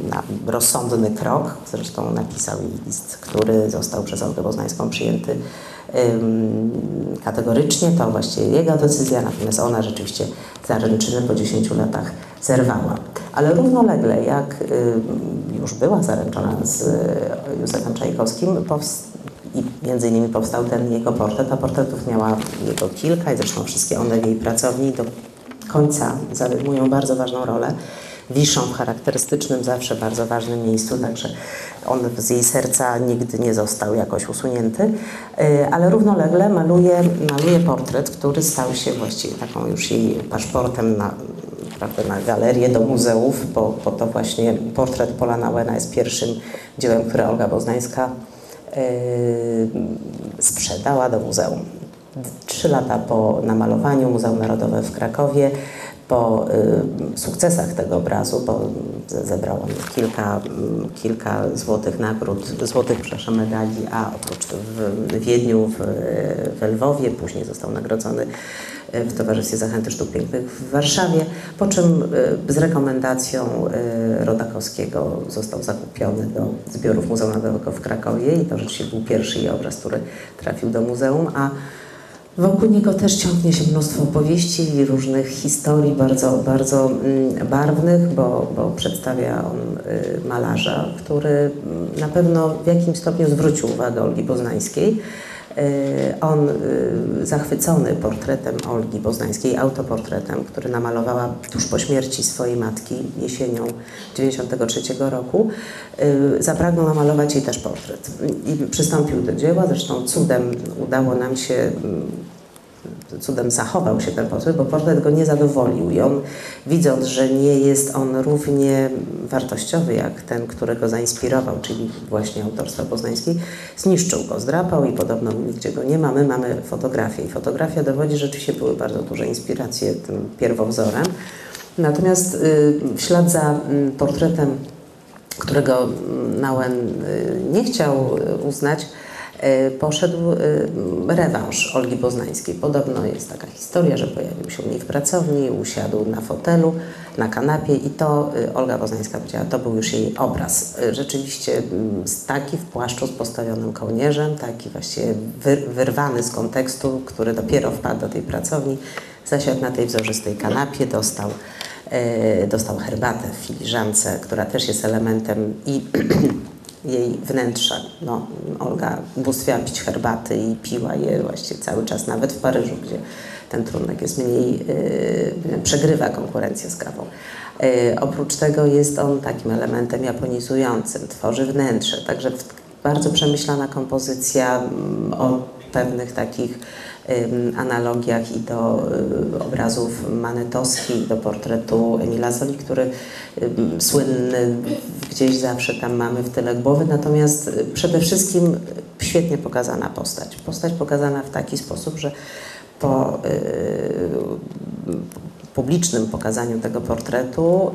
na rozsądny krok. Zresztą napisał jej list, który został przez Olgę Poznańską przyjęty kategorycznie. To właściwie jego decyzja, natomiast ona rzeczywiście zaręczyny po 10 latach zerwała. Ale równolegle, jak już była zaręczona z Józefem Czajkowskim, i między innymi powstał ten jego portret, a portretów miała jego kilka i zresztą wszystkie one w jej pracowni do końca zajmują bardzo ważną rolę wiszą w charakterystycznym, zawsze bardzo ważnym miejscu, także on z jej serca nigdy nie został jakoś usunięty, y, ale równolegle maluje, maluje portret, który stał się właściwie taką już jej paszportem na, prawda, na galerię do muzeów, bo, bo to właśnie portret Pola Nauena jest pierwszym dziełem, które Olga Boznańska yy, sprzedała do muzeum. trzy lata po namalowaniu Muzeum Narodowe w Krakowie po y, sukcesach tego obrazu, bo zebrał on kilka, mm, kilka złotych nagród, złotych, przepraszam, medali, a oprócz w Wiedniu, w, w Lwowie, później został nagrodzony y, w Towarzystwie Zachęty Sztuk Pięknych w Warszawie, po czym y, z rekomendacją Rodakowskiego został zakupiony do zbiorów Muzeum Narodowego w Krakowie i to rzeczywiście był pierwszy jej obraz, który trafił do muzeum, a Wokół niego też ciągnie się mnóstwo opowieści i różnych historii bardzo, bardzo mm, barwnych, bo, bo przedstawia on y, malarza, który mm, na pewno w jakimś stopniu zwrócił uwagę Olgi Poznańskiej. Y, on y, zachwycony portretem Olgi Poznańskiej, autoportretem, który namalowała tuż po śmierci swojej matki jesienią 1993 roku, zapragnął namalować jej też portret. I przystąpił do dzieła, zresztą cudem udało nam się mm, cudem zachował się ten portret, bo portret go nie zadowolił i on widząc, że nie jest on równie wartościowy jak ten, którego zainspirował, czyli właśnie autorstwa poznańskiej, zniszczył go, zdrapał i podobno nigdzie go nie ma. My mamy fotografię i fotografia dowodzi, że rzeczywiście były bardzo duże inspiracje tym pierwowzorem. Natomiast y, w ślad za y, portretem, którego mm, Nauen y, nie chciał uznać, E, poszedł e, rewanż Olgi Poznańskiej. Podobno jest taka historia, że pojawił się u niej w pracowni, usiadł na fotelu, na kanapie i to e, Olga Poznańska powiedziała, to był już jej obraz. Rzeczywiście taki w płaszczu z postawionym kołnierzem, taki właściwie wyrwany z kontekstu, który dopiero wpadł do tej pracowni, zasiadł na tej wzorzystej kanapie, dostał dostał herbatę w filiżance, która też jest elementem i jej wnętrza. No, Olga bóstwiała pić herbaty i piła je właściwie cały czas, nawet w Paryżu, gdzie ten trunek jest mniej, yy, przegrywa konkurencję z kawą. Yy, oprócz tego jest on takim elementem japonizującym, tworzy wnętrze, także bardzo przemyślana kompozycja mm, o pewnych takich analogiach i do y, obrazów manetowskich, do portretu Emila Zoli, który słynny gdzieś zawsze tam mamy w tyle głowy, natomiast y, przede wszystkim świetnie pokazana postać. Postać pokazana w taki sposób, że po y, publicznym pokazaniu tego portretu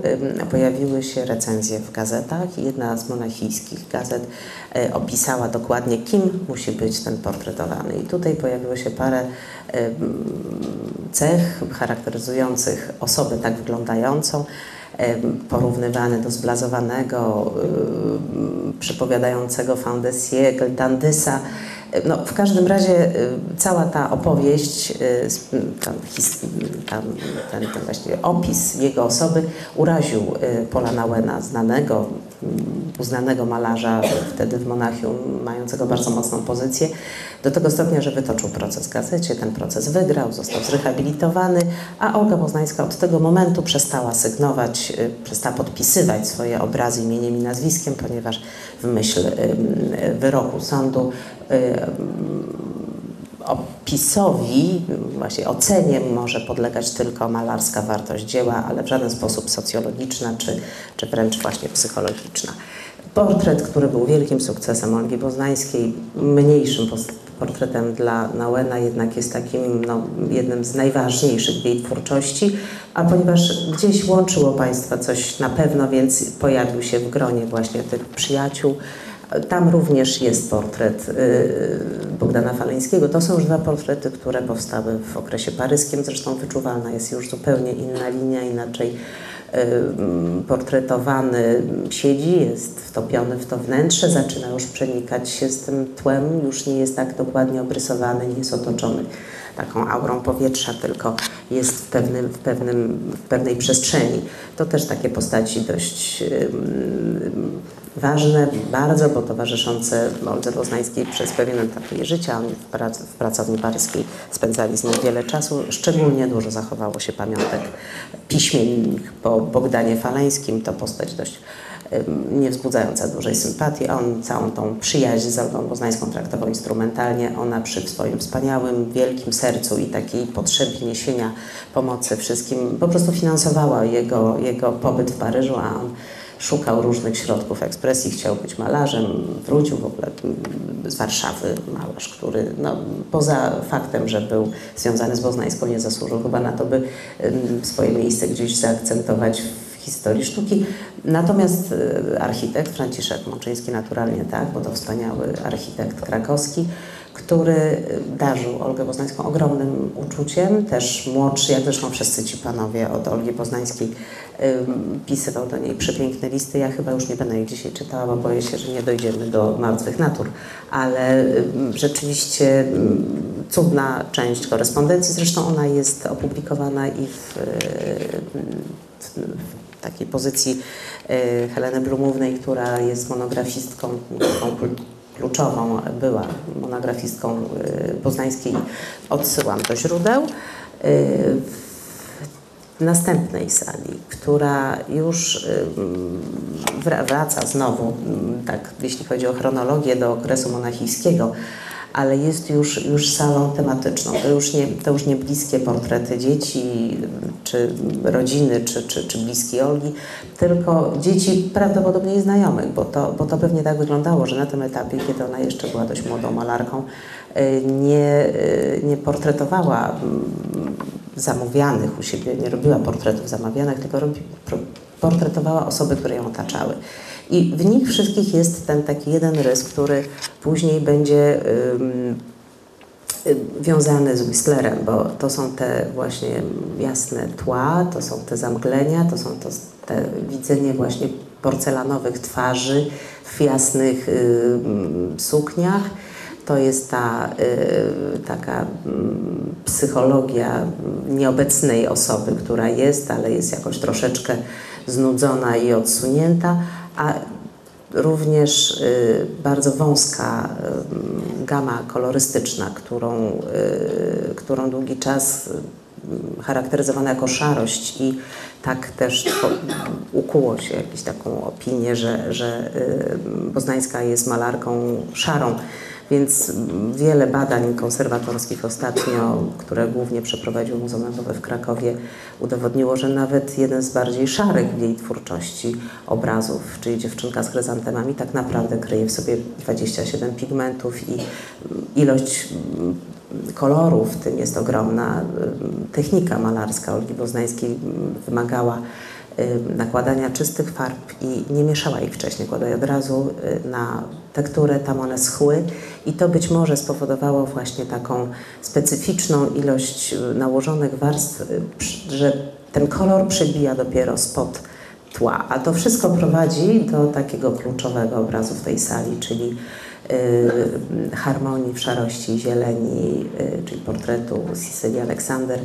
pojawiły się recenzje w gazetach jedna z monachijskich gazet e, opisała dokładnie, kim musi być ten portretowany. I tutaj pojawiło się parę cech charakteryzujących osobę tak wyglądającą, porównywany do zblazowanego, przypowiadającego fin de siècle, Dandysa, no, w każdym razie y, cała ta opowieść, y, tam, ten, ten właśnie opis jego osoby uraził y, Pola Nauena, znanego, mm, uznanego malarza wtedy w Monachium, mającego bardzo mocną pozycję, do tego stopnia, że wytoczył proces w gazecie, ten proces wygrał, został zrehabilitowany, a Olga Poznańska od tego momentu przestała sygnować, przestała podpisywać swoje obrazy imieniem i nazwiskiem, ponieważ w myśl wyroku sądu opisowi, właśnie ocenie może podlegać tylko malarska wartość dzieła, ale w żaden sposób socjologiczna czy, czy wręcz właśnie psychologiczna. Portret, który był wielkim sukcesem Olgi Poznańskiej, mniejszym portretem dla Nauena, jednak jest takim no, jednym z najważniejszych w jej twórczości, a ponieważ gdzieś łączyło Państwa coś na pewno, więc pojawił się w gronie właśnie tych przyjaciół, tam również jest portret y, Bogdana Faleńskiego. To są już dwa portrety, które powstały w okresie paryskim. Zresztą wyczuwalna jest już zupełnie inna linia, inaczej y, portretowany siedzi, jest wtopiony w to wnętrze, zaczyna już przenikać się z tym tłem, już nie jest tak dokładnie obrysowany, nie jest otoczony taką aurą powietrza, tylko jest w, pewnym, w, pewnym, w pewnej przestrzeni. To też takie postaci dość ważne bardzo, bo towarzyszące Oldze Poznańskiej przez pewien etap jej życia. Oni w, prac w pracowni paryskiej spędzali z nim wiele czasu. Szczególnie dużo zachowało się pamiątek piśmiennych po Bogdanie Faleńskim. To postać dość nie wzbudzająca dużej sympatii. On całą tą przyjaźń z Olgą Poznańską traktował instrumentalnie. Ona przy swoim wspaniałym, wielkim sercu i takiej potrzebie niesienia pomocy wszystkim po prostu finansowała jego, jego pobyt w Paryżu, a on szukał różnych środków ekspresji, chciał być malarzem, wrócił w ogóle z Warszawy, malarz, który no, poza faktem, że był związany z Poznańską, nie zasłużył chyba na to, by swoje miejsce gdzieś zaakcentować w historii sztuki. Natomiast architekt Franciszek Mączyński naturalnie tak, bo to wspaniały architekt krakowski, który darzył Olgę Poznańską ogromnym uczuciem, też młodszy, jak zresztą wszyscy ci panowie od Olgi Poznańskiej, pisywał do niej przepiękne listy. Ja chyba już nie będę ich dzisiaj czytała, bo boję się, że nie dojdziemy do martwych natur, ale rzeczywiście cudna część korespondencji, zresztą ona jest opublikowana i w, w takiej pozycji Heleny Blumównej, która jest monografistką, kluczową była monografistką y, poznańskiej, odsyłam do źródeł. Y, w następnej sali, która już y, wraca znowu, tak jeśli chodzi o chronologię, do okresu monachijskiego, ale jest już, już salą tematyczną. To już, nie, to już nie bliskie portrety dzieci, czy rodziny, czy, czy, czy bliskiej Olgi, tylko dzieci prawdopodobnie znajomych, bo to, bo to pewnie tak wyglądało, że na tym etapie, kiedy ona jeszcze była dość młodą malarką, y, nie, y, nie portretowała mm, zamówianych u siebie, nie robiła portretów zamawianych, tylko robi, portretowała osoby, które ją otaczały. I w nich wszystkich jest ten taki jeden rys, który później będzie wiązany z Whistlerem, bo to są te właśnie jasne tła, to są te zamglenia, to są to te widzenie właśnie porcelanowych twarzy w jasnych y, sukniach. To jest ta y, taka y, psychologia nieobecnej osoby, która jest, ale jest jakoś troszeczkę znudzona i odsunięta, a również y, bardzo wąska y, gama kolorystyczna, którą, y, którą długi czas charakteryzowana jako szarość i tak też ukuło się jakąś taką opinię, że, że Poznańska jest malarką szarą. Więc wiele badań konserwatorskich ostatnio, które głównie przeprowadził Muzeum Narodowe w Krakowie, udowodniło, że nawet jeden z bardziej szarych w jej twórczości obrazów, czyli Dziewczynka z chryzantemami, tak naprawdę kryje w sobie 27 pigmentów i ilość kolorów, w tym jest ogromna. Technika malarska Olgi Boznańskiej wymagała nakładania czystych farb i nie mieszała ich wcześniej, kładła je od razu y, na tekturę, tam one schły i to być może spowodowało właśnie taką specyficzną ilość y, nałożonych warstw, y, że ten kolor przebija dopiero spod tła, a to wszystko prowadzi do takiego kluczowego obrazu w tej sali, czyli harmonii w szarości i zieleni, czyli portretu Cecily Alexander,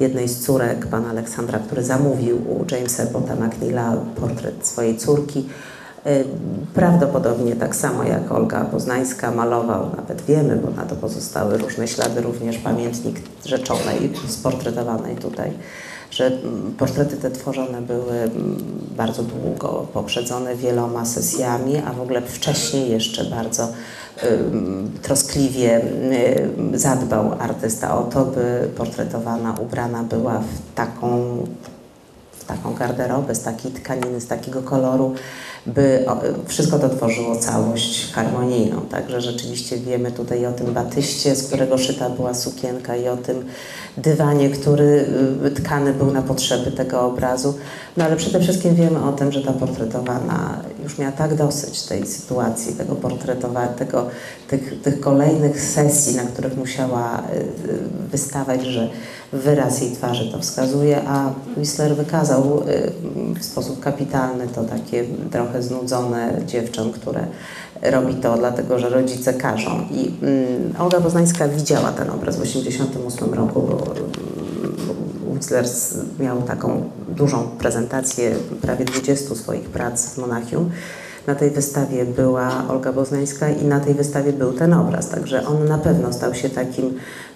jednej z córek pana Aleksandra, który zamówił u Jamesa Bota McNeila portret swojej córki. Y, prawdopodobnie tak samo jak Olga Poznańska malował, nawet wiemy, bo na to pozostały różne ślady, również pamiętnik rzeczonej, sportretowanej tutaj, że mm, portrety te tworzone były mm, bardzo długo, poprzedzone wieloma sesjami, a w ogóle wcześniej jeszcze bardzo troskliwie zadbał artysta o to, by portretowana, ubrana była w taką, w taką garderobę, z takiej tkaniny, z takiego koloru, by wszystko to tworzyło całość harmonijną. Także rzeczywiście wiemy tutaj o tym batyście, z którego szyta była sukienka i o tym dywanie, który y, tkany był na potrzeby tego obrazu. No ale przede wszystkim wiemy o tym, że ta portretowana już miała tak dosyć tej sytuacji, tego portretowania, tego, tych, tych kolejnych sesji, na których musiała y, y, wystawać, że wyraz jej twarzy to wskazuje, a Whistler wykazał w sposób kapitalny to takie trochę znudzone dziewczę, które robi to dlatego, że rodzice każą. I mm, Olga Poznańska widziała ten obraz w 1988 roku, bo Whistler miał taką dużą prezentację prawie 20 swoich prac w Monachium. Na tej wystawie była Olga Boznańska i na tej wystawie był ten obraz, także on na pewno stał się takim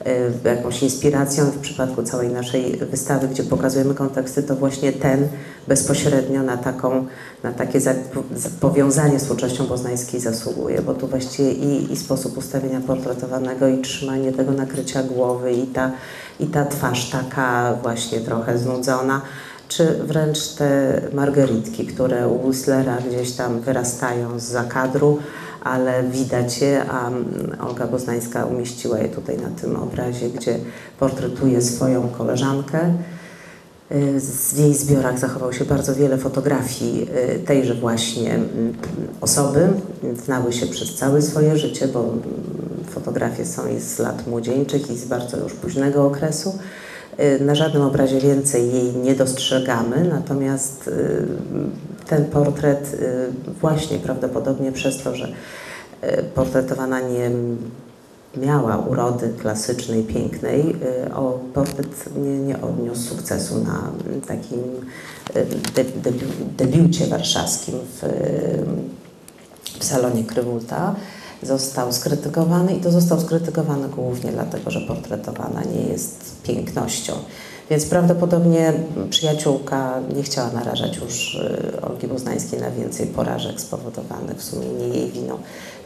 y, jakąś inspiracją w przypadku całej naszej wystawy, gdzie pokazujemy konteksty, to właśnie ten bezpośrednio na, taką, na takie powiązanie z twórczością boznańskiej zasługuje, bo tu właściwie i, i sposób ustawienia portretowanego i trzymanie tego nakrycia głowy i ta, i ta twarz taka właśnie trochę znudzona, czy wręcz te margeritki, które u Whistlera gdzieś tam wyrastają z zakadru, ale widać je, a mm, Olga Boznańska umieściła je tutaj na tym obrazie, gdzie portretuje swoją koleżankę. Y, w jej zbiorach zachowało się bardzo wiele fotografii y, tejże właśnie mm, osoby. Znały się przez całe swoje życie, bo mm, fotografie są i z lat młodzieńczych i z bardzo już późnego okresu. Y, na żadnym obrazie więcej jej nie dostrzegamy, natomiast ten portret właśnie prawdopodobnie przez to, że portretowana nie miała urody klasycznej, pięknej, y, o portret nie, nie odniósł sukcesu na takim y, de, debi, debiucie warszawskim w, w salonie Krywulta. Został skrytykowany i to został skrytykowany głównie dlatego, że portretowana nie jest pięknością. Więc prawdopodobnie przyjaciółka nie chciała narażać już y, Olgi Boznańskiej na więcej porażek spowodowanych w sumie nie jej winą.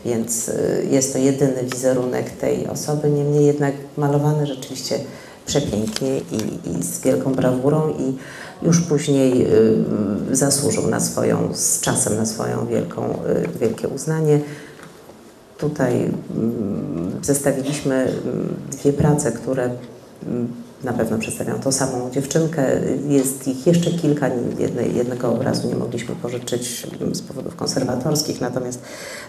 Więc y, jest to jedyny wizerunek tej osoby, niemniej jednak malowany rzeczywiście przepięknie i, i z wielką brawurą i już później y, zasłużył na swoją, z czasem na swoją wielką, wielkie uznanie. Tutaj y, zestawiliśmy mm, dwie prace, które mm, na pewno przedstawiają tą samą dziewczynkę. Jest ich jeszcze kilka, jednej, jednego obrazu nie mogliśmy pożyczyć z powodów konserwatorskich, natomiast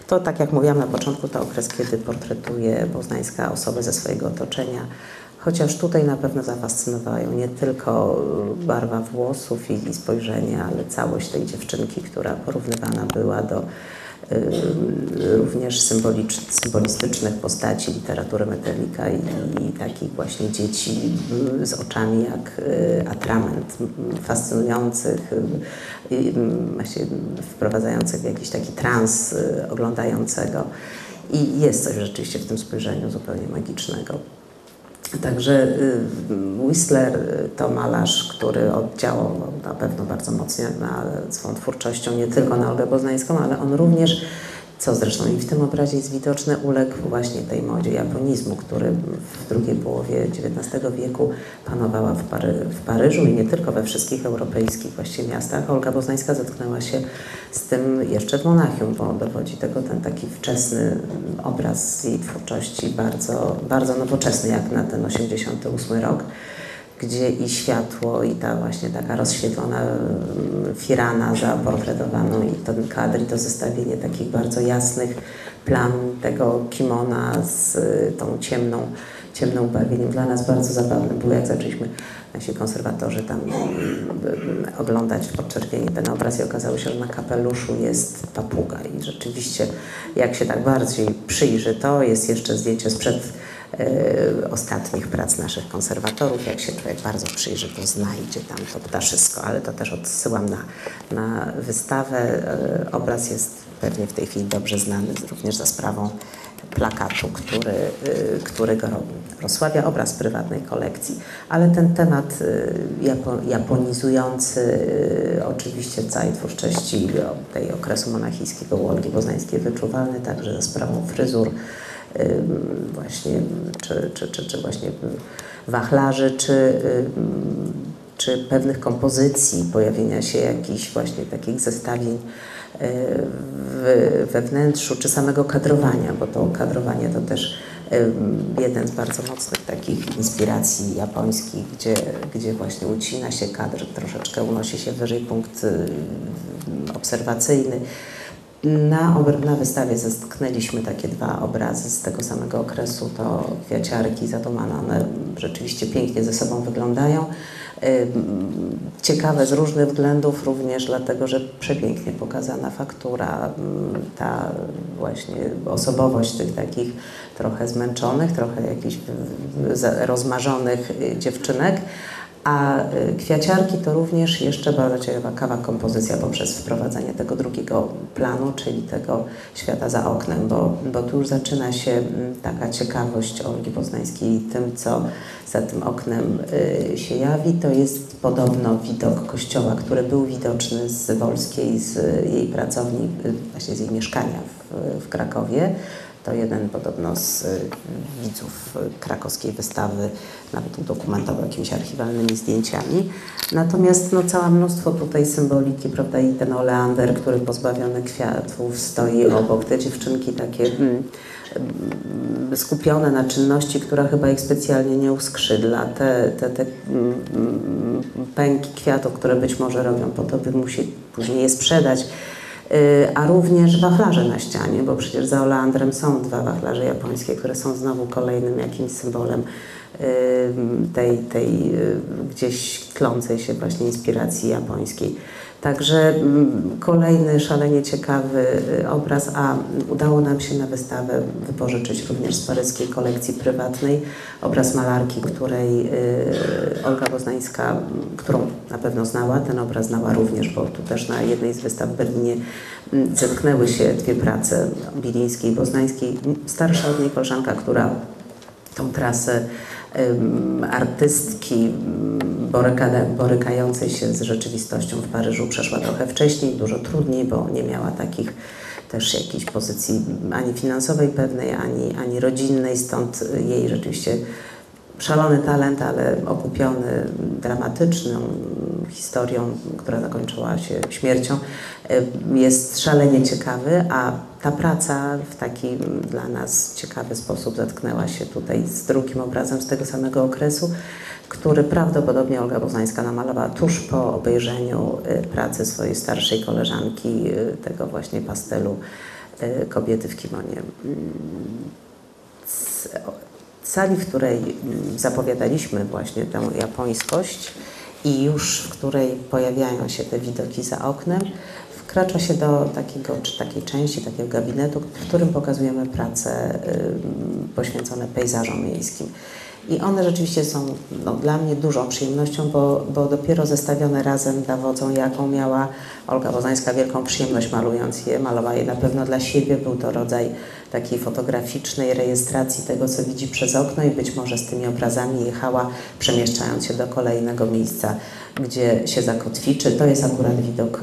to, tak jak mówiłam na początku, to okres, kiedy portretuje poznańska osoby ze swojego otoczenia, chociaż tutaj na pewno zafascynowają nie tylko barwa włosów i, spojrzenie, ale całość tej dziewczynki, która porównywana była do również symbolistycznych postaci literatury Metellika i, i takich właśnie dzieci y, z oczami jak y, atrament, fascynujących, właśnie wprowadzających w jakiś taki trans oglądającego. I jest coś rzeczywiście w tym spojrzeniu zupełnie magicznego. Także y, Whistler y, to malarz, który oddziałał na pewno bardzo mocno na swoją twórczością nie tylko na Olgę Poznańską, ale on również co zresztą i w tym obrazie jest widoczne, uległ właśnie tej modzie japonizmu, który w drugiej połowie XIX wieku panowała w, Pary w Paryżu i nie tylko we wszystkich europejskich właściwie miastach. Olga Boznańska zetknęła się z tym jeszcze w Monachium, bo dowodzi tego ten taki wczesny obraz jej twórczości, bardzo, bardzo nowoczesny jak na ten 88 rok gdzie i światło, i ta właśnie taka rozświetlona mm, firana zaportretowaną i ten kadr, i to zestawienie takich bardzo jasnych plam tego kimona z y, tą ciemną, ciemną barwieniem. Dla nas bardzo zabawne było, jak zaczęliśmy nasi konserwatorzy tam mm, oglądać w podczerwieni ten obraz i okazało się, że na kapeluszu jest papuga i rzeczywiście jak się tak bardziej przyjrzy to, jest jeszcze zdjęcie sprzed ostatnich prac naszych konserwatorów. Jak się człowiek bardzo przyjrzy, to znajdzie tam to ptaszysko, ale to też odsyłam na, na wystawę. E, obraz jest pewnie w tej chwili dobrze znany również za sprawą plakatu, który, e, który go rozsławia, obraz prywatnej kolekcji. Ale ten temat japonizujący oczywiście całej twórczości tej okresu monachijskiego u Olgi Boznańskiej wyczuwalny także za sprawą fryzur, właśnie, czy, czy, czy, czy właśnie wachlarzy, czy, czy pewnych kompozycji, pojawienia się jakichś właśnie takich zestawień w, we wnętrzu, czy samego kadrowania, bo to kadrowanie to też jeden z bardzo mocnych takich inspiracji japońskich, gdzie, gdzie właśnie ucina się kadr, troszeczkę unosi się wyżej punkt obserwacyjny. Na, na wystawie zetknęliśmy takie dwa obrazy z tego samego okresu. To kwiaciarki zadumane, one rzeczywiście pięknie ze sobą wyglądają. Ciekawe z różnych względów, również dlatego, że przepięknie pokazana faktura, ta właśnie osobowość tych takich trochę zmęczonych, trochę jakichś rozmarzonych y, dziewczynek, a y, kwiaciarki to również jeszcze bardzo ciekawa kompozycja poprzez wprowadzenie tego drugiego planu, czyli tego świata za oknem, bo, bo tu już zaczyna się mm, taka ciekawość Olgi Poznańskiej tym, co za tym oknem y, się jawi. To jest podobno widok kościoła, który był widoczny z Wolskiej, z jej pracowni, y, właśnie z jej mieszkania w, w Krakowie To jeden podobno z y, widzów krakowskiej wystawy nawet udokumentował jakimiś archiwalnymi zdjęciami. Natomiast no, całe mnóstwo tutaj symboliki, prawda, i ten oleander, który pozbawiony kwiatów stoi obok, te dziewczynki takie mm, mm, skupione na czynności, która chyba ich specjalnie nie uskrzydla. Te, te, te mm, pęki kwiatów, które być może robią po to, by musi później je sprzedać a również wachlarze na ścianie, bo przecież za oleandrem są dwa wachlarze japońskie, które są znowu kolejnym jakimś symbolem y, tej, tej y, gdzieś tlącej się właśnie inspiracji japońskiej. Także mm, kolejny szalenie ciekawy y, obraz, a udało nam się na wystawę wypożyczyć również z paryskiej kolekcji prywatnej obraz malarki, której y, Olga Boznańska, którą na pewno znała, ten obraz znała również, bo tu też na jednej z wystaw w Berlinie mm, zetknęły się dwie prace Bilińskiej i Boznańskiej. Starsza od niej koleżanka, która tą trasę artystki borykającej się z rzeczywistością w Paryżu przeszła trochę wcześniej, dużo trudniej, bo nie miała takich też jakiejś pozycji ani finansowej pewnej, ani, ani rodzinnej, stąd jej rzeczywiście szalony talent, ale okupiony dramatyczną historią, która zakończyła się śmiercią, jest szalenie ciekawy, a ta praca w taki dla nas ciekawy sposób zatknęła się tutaj z drugim obrazem z tego samego okresu, który prawdopodobnie Olga Boznańska namalowała tuż po obejrzeniu y, pracy swojej starszej koleżanki, y, tego właśnie pastelu y, kobiety w kimonie. Sali, w której mm, zapowiadaliśmy właśnie tę japońskość i już w której pojawiają się te widoki za oknem, wkracza się do takiego, czy takiej części, takiego gabinetu, w którym pokazujemy prace poświęcone pejzażom miejskim. I one rzeczywiście są no, dla mnie dużą przyjemnością, bo, bo dopiero zestawione razem dowodzą, jaką miała Olga Wozańska wielką przyjemność malując je. Malowała je na pewno dla siebie, był to rodzaj takiej fotograficznej rejestracji tego, co widzi przez okno i być może z tymi obrazami jechała, przemieszczając się do kolejnego miejsca, gdzie się zakotwiczy. To jest akurat widok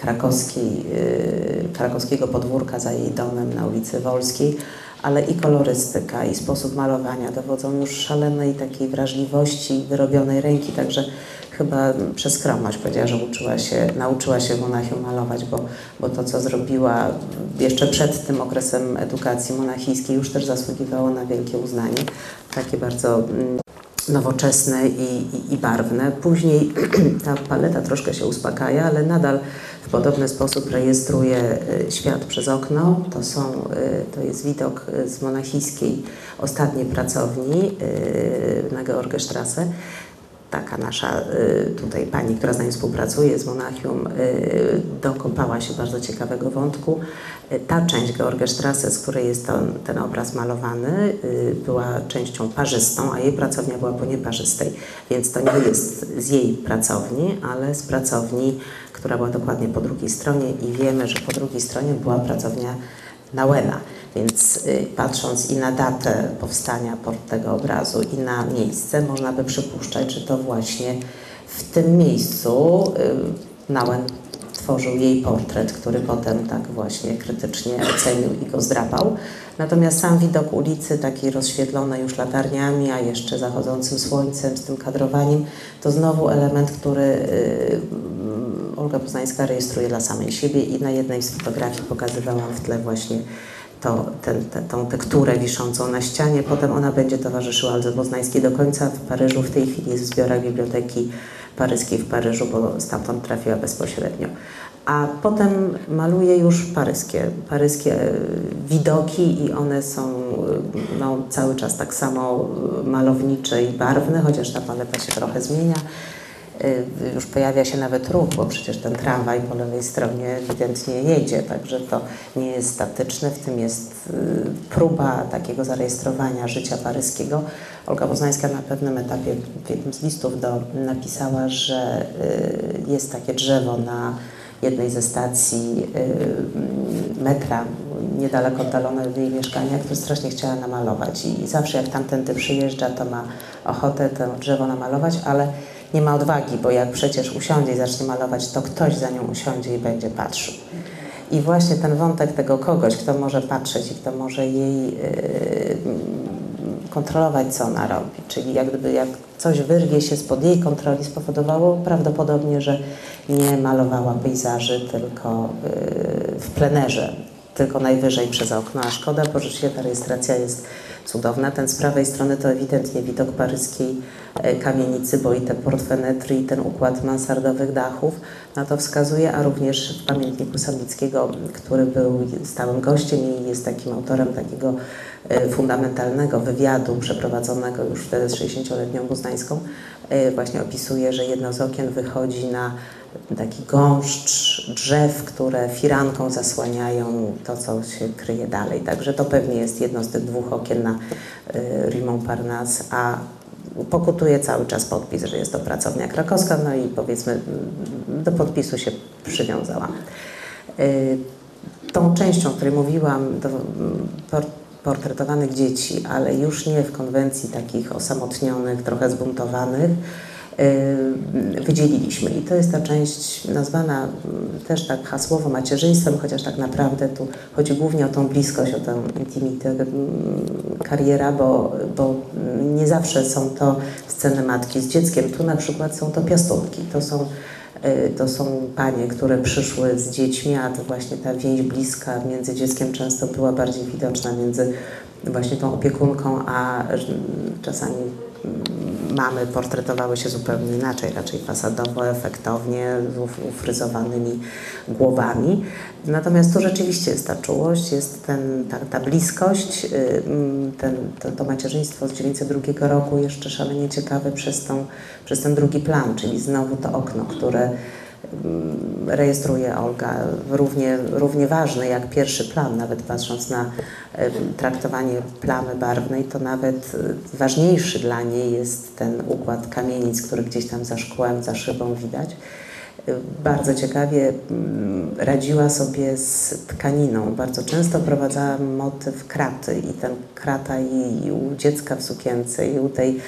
krakowskiej, y, krakowskiego podwórka za jej domem na ulicy Wolskiej ale i kolorystyka, i sposób malowania dowodzą już szalonej takiej wrażliwości wyrobionej ręki, także chyba przez skromność powiedziała, że uczyła się, nauczyła się Monachium malować, bo, bo to, co zrobiła jeszcze przed tym okresem edukacji monachijskiej już też zasługiwało na wielkie uznanie. Takie bardzo mm, nowoczesne i, i, i barwne. Później ta paleta troszkę się uspokaja, ale nadal w podobny sposób rejestruje y, świat przez okno. To, są, y, to jest widok z monachijskiej ostatniej pracowni y, na Georgestrasse taka nasza tutaj pani, która z nami współpracuje z Monachium, dokopała się bardzo ciekawego wątku. Ta część Georgestrasse, z której jest ten, ten obraz malowany, była częścią parzystą, a jej pracownia była po nieparzystej, więc to nie jest z jej pracowni, ale z pracowni która była dokładnie po drugiej stronie i wiemy, że po drugiej stronie była pracownia Nauena. Więc y, patrząc i na datę powstania tego obrazu i na miejsce, można by przypuszczać, że to właśnie w tym miejscu y, Nauen tworzył jej portret, który potem tak właśnie krytycznie ocenił i go zdrapał. Natomiast sam widok ulicy, takiej rozświetlonej już latarniami, a jeszcze zachodzącym słońcem, z tym kadrowaniem, to znowu element, który y, Olga Poznańska rejestruje dla samej siebie i na jednej z fotografii pokazywałam w tle właśnie to, ten, te, tą tekturę wiszącą na ścianie. Potem ona będzie towarzyszyła Aldze Poznańskiej do końca w Paryżu. W tej chwili jest w zbiorach Biblioteki Paryskiej w Paryżu, bo stamtąd trafiła bezpośrednio. A potem maluje już paryskie, paryskie e, widoki i one są e, no, cały czas tak samo malownicze i barwne, chociaż ta paleta się trochę zmienia. Już pojawia się nawet ruch, bo przecież ten tramwaj po lewej stronie ewidentnie jedzie, także to nie jest statyczne, w tym jest próba takiego zarejestrowania życia paryskiego. Olga Poznańska na pewnym etapie w jednym z listów do, napisała, że y, jest takie drzewo na jednej ze stacji metra, niedaleko oddalone od jej mieszkania, które strasznie chciała namalować i zawsze jak tamtędy przyjeżdża, to ma ochotę to drzewo namalować, ale nie ma odwagi, bo jak przecież usiądzie i zacznie malować, to ktoś za nią usiądzie i będzie patrzył. I właśnie ten wątek tego kogoś, kto może patrzeć i kto może jej yy, kontrolować, co ona robi. Czyli jak gdyby jak coś wyrwie się spod jej kontroli, spowodowało prawdopodobnie, że nie malowała pejzaży, tylko yy, w plenerze, tylko najwyżej przez okno. A szkoda, bo rzeczywiście ta rejestracja jest cudowna. Ten z prawej strony to ewidentnie widok paryskiej e, kamienicy, bo i te portfenetry i ten układ mansardowych dachów na to wskazuje, a również w pamiętniku Sabickiego, który był stałym gościem i jest takim autorem takiego e, fundamentalnego wywiadu przeprowadzonego już wtedy z 60-letnią Buznańską, e, właśnie opisuje, że jedno z okien wychodzi na taki gąszcz drzew, które firanką zasłaniają to, co się kryje dalej. Także to pewnie jest jedno z tych dwóch okien na y, Rue Montparnasse, a pokutuje cały czas podpis, że jest to pracownia krakowska, no i powiedzmy do podpisu się przywiązałam. Y, tą częścią, o której mówiłam, do portretowanych dzieci, ale już nie w konwencji takich osamotnionych, trochę zbuntowanych, wydzieliliśmy. I to jest ta część nazwana mm, też tak hasłowo macierzyństwem, chociaż tak naprawdę tu chodzi głównie o tą bliskość, o tę intimitę mm, kariera, bo, bo nie zawsze są to sceny matki z dzieckiem. Tu na przykład są to piastunki. To są y, to są panie, które przyszły z dziećmi, a to właśnie ta więź bliska między dzieckiem często była bardziej widoczna między właśnie tą opiekunką, a czasami mamy portretowały się zupełnie inaczej, raczej fasadowo, efektownie, z ufryzowanymi głowami. Natomiast tu rzeczywiście jest ta czułość, jest ten, ta, ta bliskość, y, mm, ten, to, to macierzyństwo z 1902 roku jeszcze szalenie ciekawe przez, tą, przez ten drugi plan, czyli znowu to okno, które rejestruje Olga, równie, równie ważny jak pierwszy plan, nawet patrząc na traktowanie plamy barwnej, to nawet e, ważniejszy dla niej jest ten układ kamienic, który gdzieś tam za szkłem, za szybą widać. E, bardzo ciekawie mm, radziła sobie z tkaniną. Bardzo często prowadzała motyw kraty i ten krata i u dziecka w sukience i u tej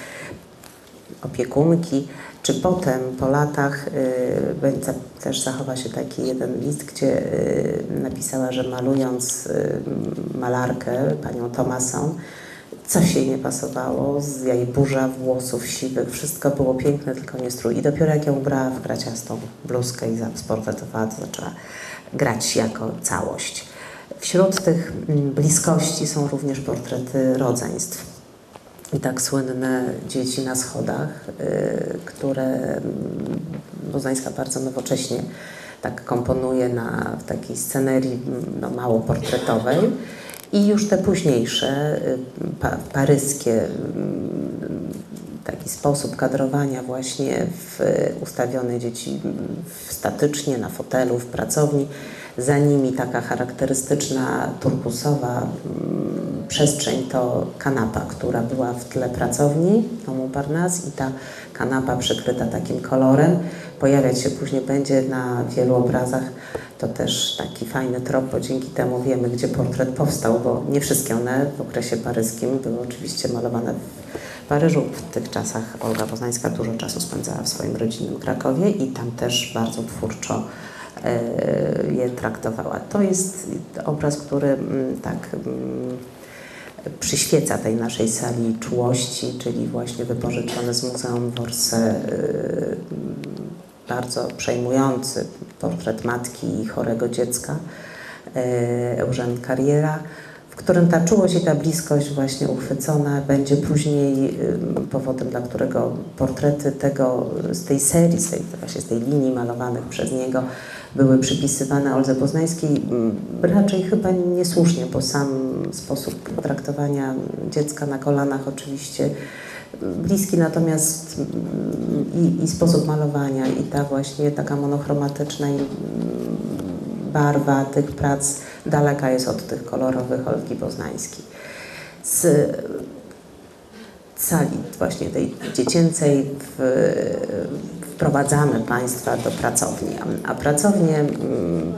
opiekunki czy potem po latach y, też zachowa się taki jeden list, gdzie y, napisała, że malując y, malarkę, panią Tomasą, coś jej nie pasowało, z jej burza włosów siwych, wszystko było piękne, tylko nie strój. I dopiero jak ją ubrała w graciastą bluzkę i sportretowała, to zaczęła grać jako całość. Wśród tych mm, bliskości są również portrety rodzeństw i tak słynne dzieci na schodach, y, które Bozańska bardzo nowocześnie tak komponuje na, w takiej scenerii no, mało portretowej. I już te późniejsze, y, pa, paryskie, taki sposób kadrowania właśnie w ustawione dzieci statycznie na fotelu, w pracowni, za nimi taka charakterystyczna turkusowa przestrzeń to kanapa, która była w tle pracowni domu Parnas i ta kanapa przykryta takim kolorem. Pojawiać się później będzie na wielu obrazach. To też taki fajny trop, bo dzięki temu wiemy, gdzie portret powstał, bo nie wszystkie one w okresie paryskim były oczywiście malowane w Paryżu. W tych czasach Olga Poznańska dużo czasu spędzała w swoim rodzinnym Krakowie i tam też bardzo twórczo je traktowała. To jest obraz, który mm, tak mm, przyświeca tej naszej sali czułości, czyli właśnie wypożyczony z Muzeum Worse bardzo przejmujący portret matki i chorego dziecka y, Eugène Carriera, w którym ta czułość i ta bliskość właśnie uchwycona będzie później y, powodem, dla którego portrety tego, z tej serii, z tej, właśnie z tej linii malowanych przez niego były przypisywane Oldze Poznańskiej, mm, raczej chyba niesłusznie, bo sam sposób traktowania dziecka na kolanach oczywiście bliski, natomiast mm, i, i sposób malowania i ta właśnie taka monochromatyczna mm, barwa tych prac daleka jest od tych kolorowych Olgi Poznańskiej. Z sali właśnie tej dziecięcej w, wprowadzamy Państwa do pracowni, a pracownię mm,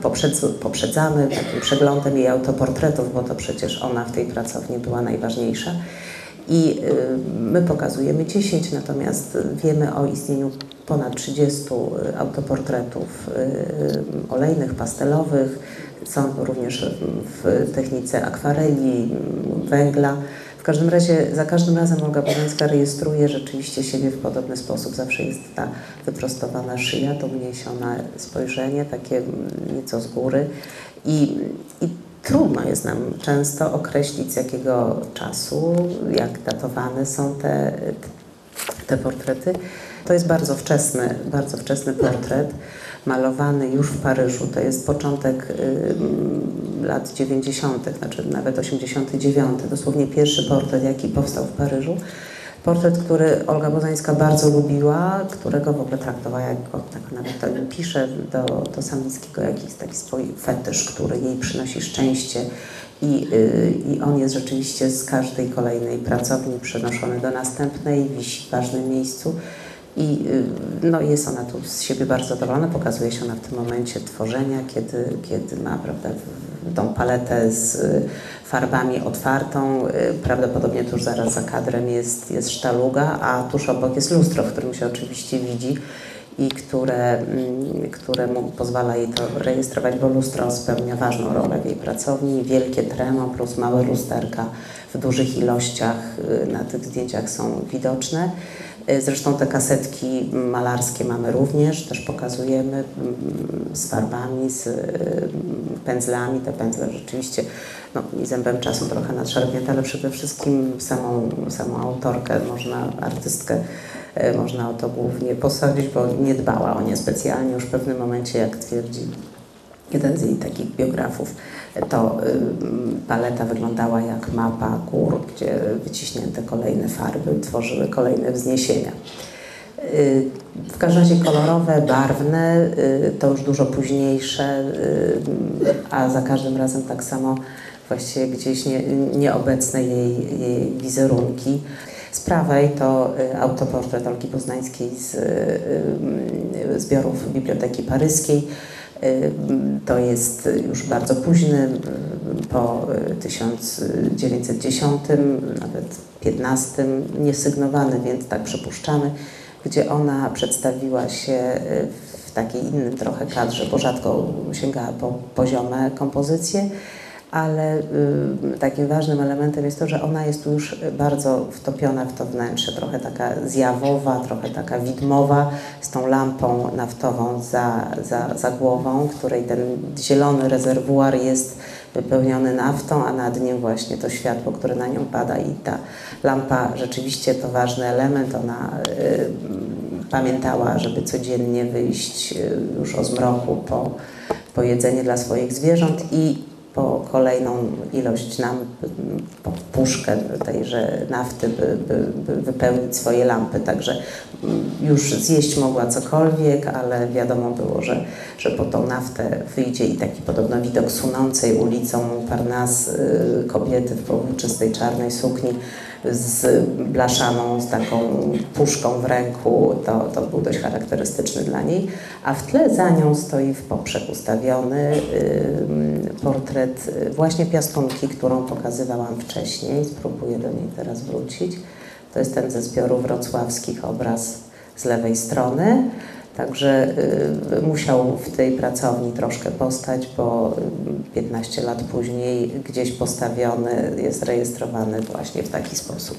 poprzedzamy takim przeglądem jej autoportretów, bo to przecież ona w tej pracowni była najważniejsza. I y, my pokazujemy 10, natomiast wiemy o istnieniu ponad 30 autoportretów olejnych, pastelowych. Są również w technice akwareli, węgla. Każdym razie za każdym razem Olga Bożeńska rejestruje rzeczywiście siebie w podobny sposób. Zawsze jest ta wyprostowana szyja, to uniesione spojrzenie, takie nieco z góry. I, i trudno jest nam często określić z jakiego czasu, jak datowane są te, te portrety. To jest bardzo wczesny, bardzo wczesny portret, malowany już w Paryżu. To jest początek y, lat 90., znaczy nawet 89. Dosłownie pierwszy portret, jaki powstał w Paryżu. Portret, który Olga Bozańska bardzo lubiła, którego w ogóle traktowała jako, tak nawet to pisze do, do Samickiego, jakiś taki swój fetysz, który jej przynosi szczęście i, yy, i on jest rzeczywiście z każdej kolejnej pracowni przenoszony do następnej, wisi w ważnym miejscu. I y, no, jest ona tu z siebie bardzo zadowolona, pokazuje się ona w tym momencie tworzenia, kiedy, kiedy ma prawda, tą paletę z y, farbami otwartą. Y, prawdopodobnie tuż zaraz za kadrem jest, jest sztaluga, a tuż obok jest lustro, w którym się oczywiście widzi i które, mm, które pozwala jej to rejestrować, bo lustro spełnia ważną rolę w jej pracowni. Wielkie tremo plus małe lusterka w dużych ilościach na tych zdjęciach są widoczne. E, zresztą te kasetki malarskie mamy również, też pokazujemy mm, z farbami, z e, pędzlami. Te pędzle rzeczywiście no, i zębem czasu trochę nadszarpnięte, ale przede wszystkim samą, samą autorkę, można, artystkę, e, można o to głównie posadzić, bo nie dbała o nie specjalnie. Już w pewnym momencie, jak twierdzi jeden z jej takich biografów, to paleta wyglądała jak mapa gór, gdzie wyciśnięte kolejne farby tworzyły kolejne wzniesienia. Y, w każdym razie kolorowe, barwne, y, to już dużo późniejsze, y, a za każdym razem tak samo właściwie gdzieś nie, nieobecne jej, jej wizerunki. Z prawej to autoportret Olgi Poznańskiej z zbiorów Biblioteki Paryskiej. To jest już bardzo późny, po 1910, nawet 15, niesygnowany, więc tak przypuszczamy, gdzie ona przedstawiła się w takiej innym trochę kadrze, bo rzadko sięgała po poziome kompozycje ale y, takim ważnym elementem jest to, że ona jest tu już bardzo wtopiona w to wnętrze, trochę taka zjawowa, trochę taka widmowa, z tą lampą naftową za, za, za głową, której ten zielony rezerwuar jest wypełniony naftą, a nad nim właśnie to światło, które na nią pada i ta lampa rzeczywiście to ważny element, ona y, pamiętała, żeby codziennie wyjść y, już o zmroku po, po jedzenie dla swoich zwierząt i po kolejną ilość nam, po puszkę tejże nafty, by, by, by, wypełnić swoje lampy. Także mm, już zjeść mogła cokolwiek, ale wiadomo było, że, że po tą naftę wyjdzie i taki podobno widok sunącej ulicą Parnas y, kobiety w czystej czarnej sukni z blaszaną, z taką puszką w ręku, to, to był dość charakterystyczny dla niej. A w tle za nią stoi w poprzek ustawiony portret właśnie piastunki, którą pokazywałam wcześniej. Spróbuję do niej teraz wrócić. To jest ten ze zbiorów wrocławskich obraz z lewej strony. Także y, musiał w tej pracowni troszkę postać, bo 15 lat później gdzieś postawiony jest rejestrowany właśnie w taki sposób.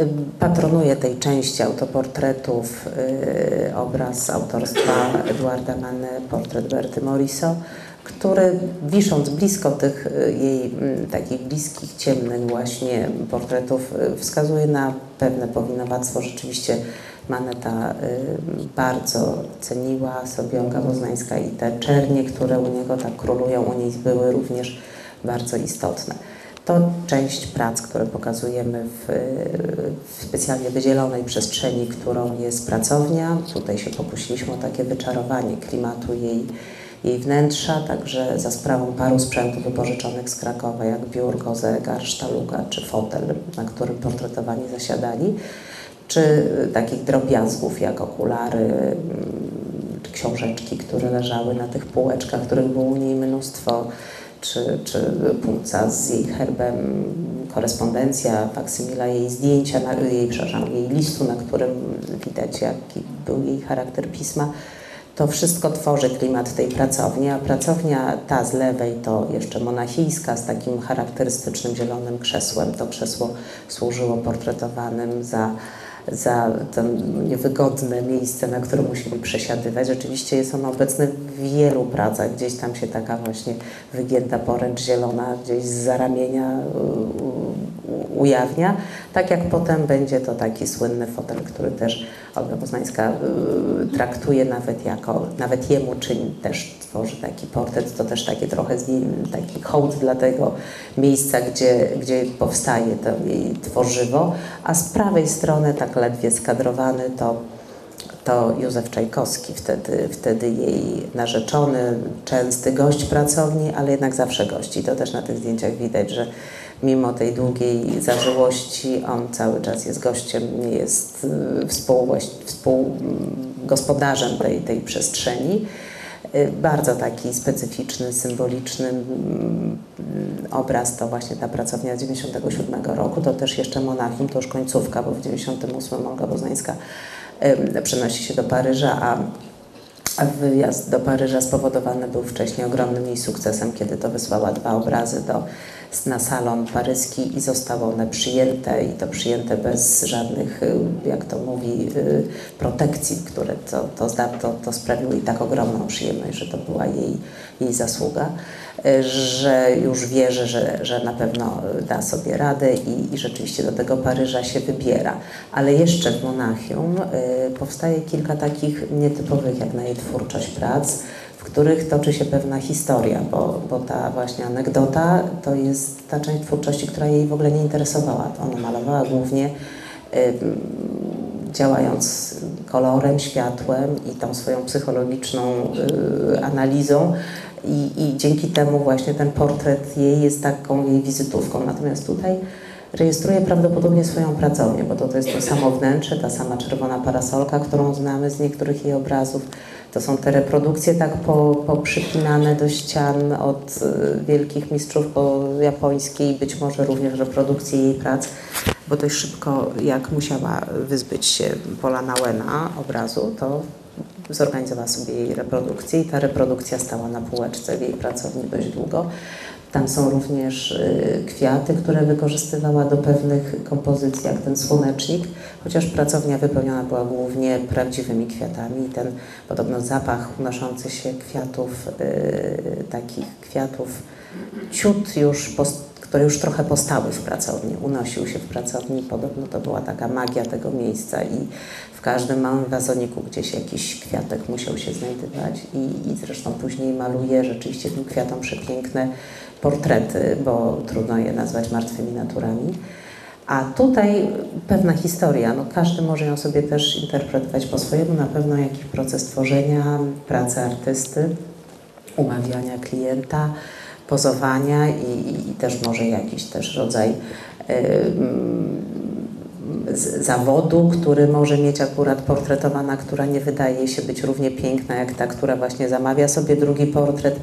Y, patronuje tej części autoportretów y, obraz autorstwa Eduarda Manny, portret Berty Moriso, który wisząc blisko tych jej takich bliskich, ciemnych właśnie portretów wskazuje na pewne powinowactwo rzeczywiście Maneta y, bardzo ceniła sobie Olga Woznańska i te czernie, które u niego tak królują u niej były również bardzo istotne. To część prac, które pokazujemy w, w, specjalnie wydzielonej przestrzeni, którą jest pracownia. Tutaj się pokusiliśmy o takie wyczarowanie klimatu jej, jej wnętrza, także za sprawą paru sprzętów wypożyczonych z Krakowa, jak biurko, zegar, sztaluga czy fotel, na którym portretowani zasiadali czy takich drobiazgów jak okulary, mm, książeczki, które leżały na tych półeczkach, których było u niej mnóstwo, czy, czy płuca z jej herbem, korespondencja, faksymila jej zdjęcia, jej, jej listu, na którym widać jaki był jej charakter pisma. To wszystko tworzy klimat tej pracowni, a pracownia ta z lewej to jeszcze monachijska z takim charakterystycznym zielonym krzesłem. To krzesło służyło portretowanym za za to niewygodne miejsce, na które musieli przesiadywać. Rzeczywiście jest on obecny w wielu pracach. Gdzieś tam się taka właśnie wygięta poręcz zielona gdzieś z zaramienia ujawnia. Tak jak potem będzie to taki słynny fotel, który też Olga Poznańska y, traktuje nawet jako, nawet jemu czyni też tworzy taki portret, to też takie trochę taki hołd dla tego miejsca, gdzie, gdzie powstaje to jej tworzywo, a z prawej strony tak ledwie skadrowany to to Józef Czajkowski, wtedy, wtedy jej narzeczony, częsty gość pracowni, ale jednak zawsze gości. To też na tych zdjęciach widać, że mimo tej długiej zażyłości on cały czas jest gościem, jest y, współgospodarzem tej, tej przestrzeni. Y, bardzo taki specyficzny, symboliczny mm, obraz to właśnie ta pracownia z 97 roku. To też jeszcze Monachium, to już końcówka, bo w 98 Olga Boznańska przenosi się do Paryża, a a wyjazd do Paryża spowodowany był wcześniej ogromnym jej sukcesem, kiedy to wysłała dwa obrazy do, na salon paryski i zostały one przyjęte i to przyjęte bez żadnych, y, jak to mówi, y, protekcji, które to, to, to, to sprawiło jej tak ogromną przyjemność, że to była jej, jej zasługa że już wierzy, że, że na pewno da sobie radę i, i rzeczywiście do tego Paryża się wybiera. Ale jeszcze w Monachium y, powstaje kilka takich nietypowych jak na jej twórczość prac, w których toczy się pewna historia, bo, bo ta właśnie anegdota to jest ta część twórczości, która jej w ogóle nie interesowała. Ona malowała głównie y, działając kolorem, światłem i tą swoją psychologiczną y, analizą, i, I dzięki temu właśnie ten portret jej jest taką jej wizytówką. Natomiast tutaj rejestruje prawdopodobnie swoją pracownię, bo to, to jest to samo wnętrze, ta sama czerwona parasolka, którą znamy z niektórych jej obrazów. To są te reprodukcje tak po, poprzypinane do ścian od y, wielkich mistrzów po japońskiej, być może również reprodukcje jej prac, bo dość szybko, jak musiała wyzbyć się Pola Nauena obrazu, to zorganizowała sobie jej reprodukcję i ta reprodukcja stała na półeczce w jej pracowni dość długo. Tam są również y, kwiaty, które wykorzystywała do pewnych kompozycji, jak ten słonecznik, chociaż pracownia wypełniona była głównie prawdziwymi kwiatami. Ten podobno zapach unoszący się kwiatów, y, takich kwiatów ciut już post które już trochę postały w pracowni, unosił się w pracowni. Podobno to była taka magia tego miejsca i w każdym małym wazoniku gdzieś jakiś kwiatek musiał się znajdywać i, i zresztą później maluje rzeczywiście tym kwiatom przepiękne portrety, bo trudno je nazwać martwymi naturami. A tutaj pewna historia, no każdy może ją sobie też interpretować po swojemu, na pewno jakiś proces tworzenia, pracy artysty, umawiania klienta, pozowania i, i też może jakiś też rodzaj zawodu, który może mieć akurat portretowana, która nie wydaje się być równie piękna jak ta, która właśnie zamawia sobie drugi portret.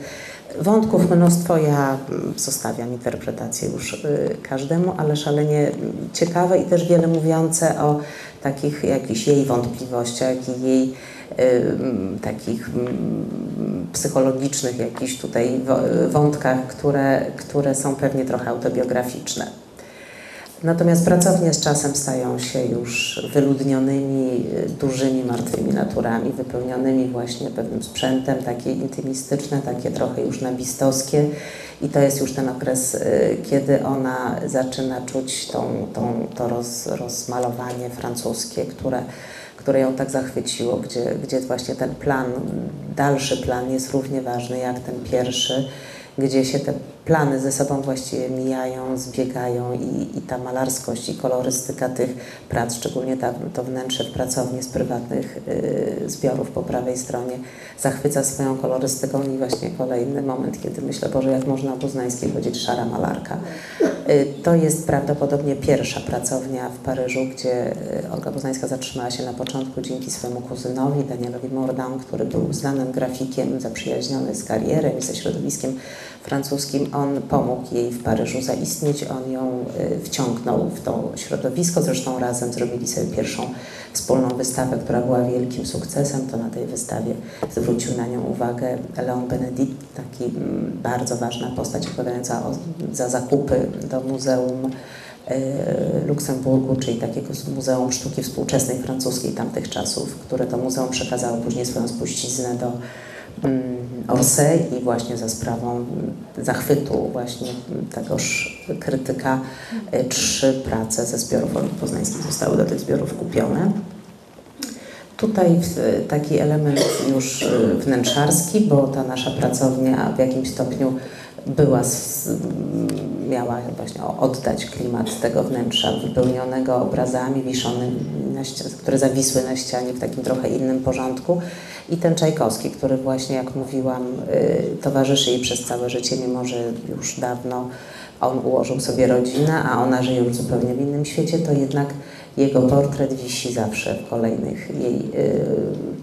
Wątków mnóstwo, ja zostawiam interpretację już y, każdemu, ale szalenie ciekawe i też wiele mówiące o takich jakichś jej wątpliwościach i jej takich psychologicznych jakichś tutaj wątkach, które, które są pewnie trochę autobiograficzne. Natomiast pracownie z czasem stają się już wyludnionymi, dużymi, martwymi naturami, wypełnionymi właśnie pewnym sprzętem, takie intymistyczne, takie trochę już nabistowskie. I to jest już ten okres, y, kiedy ona zaczyna czuć tą, tą, to roz, rozmalowanie francuskie, które które ją tak zachwyciło, gdzie, gdzie właśnie ten plan, dalszy plan jest równie ważny jak ten pierwszy, gdzie się te plany ze sobą właściwie mijają, zbiegają i, i ta malarskość i kolorystyka tych prac, szczególnie ta, to wnętrze w pracowni z prywatnych y, zbiorów po prawej stronie, zachwyca swoją kolorystyką i właśnie kolejny moment, kiedy myślę, Boże, jak można o Poznańskiej powiedzieć szara malarka. To jest prawdopodobnie pierwsza pracownia w Paryżu, gdzie Olga Poznańska zatrzymała się na początku dzięki swojemu kuzynowi Danielowi Mordam, który był znanym grafikiem, zaprzyjaźniony z karierą i ze środowiskiem francuskim. On pomógł jej w Paryżu zaistnieć, on ją wciągnął w to środowisko. Zresztą razem zrobili sobie pierwszą wspólną wystawę, która była wielkim sukcesem. To na tej wystawie zwrócił na nią uwagę Leon Benedict, taki mm, bardzo ważna postać odpowiadająca za zakupy do Muzeum e, Luksemburgu, czyli takiego Muzeum Sztuki Współczesnej Francuskiej tamtych czasów, które to muzeum przekazało później swoją spuściznę do mm, Orsay i właśnie za sprawą zachwytu właśnie tegoż krytyka e, trzy prace ze zbiorów poznańskich zostały do tych zbiorów kupione. Tutaj taki element już e, wnętrzarski, bo ta nasza pracownia w jakimś stopniu była, miała właśnie oddać klimat tego wnętrza wypełnionego obrazami wiszonymi, które zawisły na ścianie w takim trochę innym porządku. I ten Czajkowski, który właśnie, jak mówiłam, y, towarzyszy jej przez całe życie, mimo że już dawno on ułożył sobie rodzinę, a ona żyje już zupełnie w innym świecie, to jednak jego portret wisi zawsze w kolejnych jej y,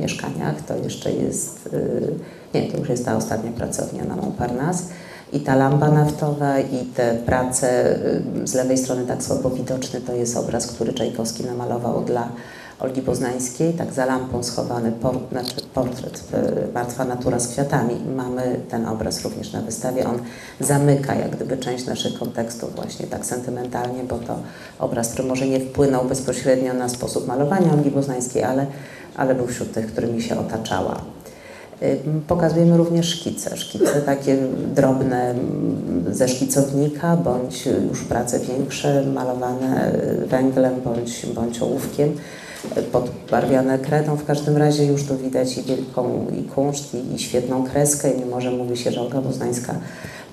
mieszkaniach. To jeszcze jest, y, nie, to już jest ta ostatnia pracownia na Montparnasse. I ta lampa naftowa i te prace y, z lewej strony tak słabo widoczne, to jest obraz, który Czajkowski namalował dla Olgi Poznańskiej, tak za lampą schowany port, znaczy portret y, Martwa Natura z kwiatami. Mamy ten obraz również na wystawie. On zamyka jak gdyby część naszych kontekstów właśnie tak sentymentalnie, bo to obraz, który może nie wpłynął bezpośrednio na sposób malowania Olgi Poznańskiej, ale, ale był wśród tych, którymi się otaczała. Pokazujemy również szkice, szkice takie drobne ze szkicownika, bądź już prace większe, malowane węglem bądź, bądź ołówkiem, podbarwiane kredą. W każdym razie już tu widać i wielką i kunszt, i, i świetną kreskę, mimo że mówi się, że Olga Poznańska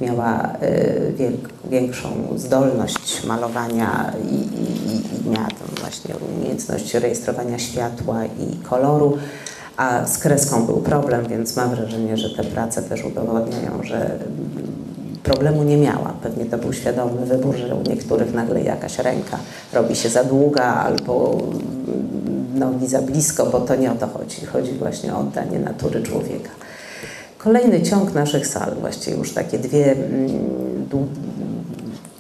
miała y, wielk, większą zdolność malowania i, i, i miała tam właśnie umiejętność rejestrowania światła i koloru a z kreską był problem, więc mam wrażenie, że te prace też udowodniają, że problemu nie miała. Pewnie to był świadomy wybór, że u niektórych nagle jakaś ręka robi się za długa albo nogi za blisko, bo to nie o to chodzi. Chodzi właśnie o oddanie natury człowieka. Kolejny ciąg naszych sal, właściwie już takie dwie, mm,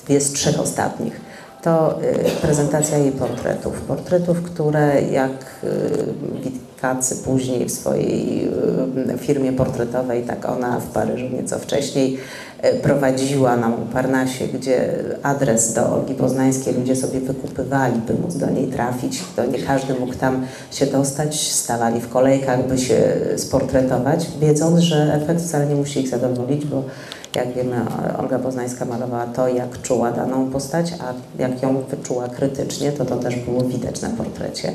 dwie z trzech ostatnich, to y, prezentacja jej portretów. Portretów, które jak później w swojej firmie portretowej, tak ona w Paryżu nieco wcześniej y, prowadziła na Montparnasse, gdzie adres do Olgi Poznańskiej ludzie sobie wykupywali, by móc do niej trafić. To nie każdy mógł tam się dostać, stawali w kolejkach, by się sportretować, wiedząc, że efekt wcale nie musi ich zadowolić, bo jak wiemy, Olga Poznańska malowała to, jak czuła daną postać, a jak ją wyczuła krytycznie, to to też było widać na portrecie.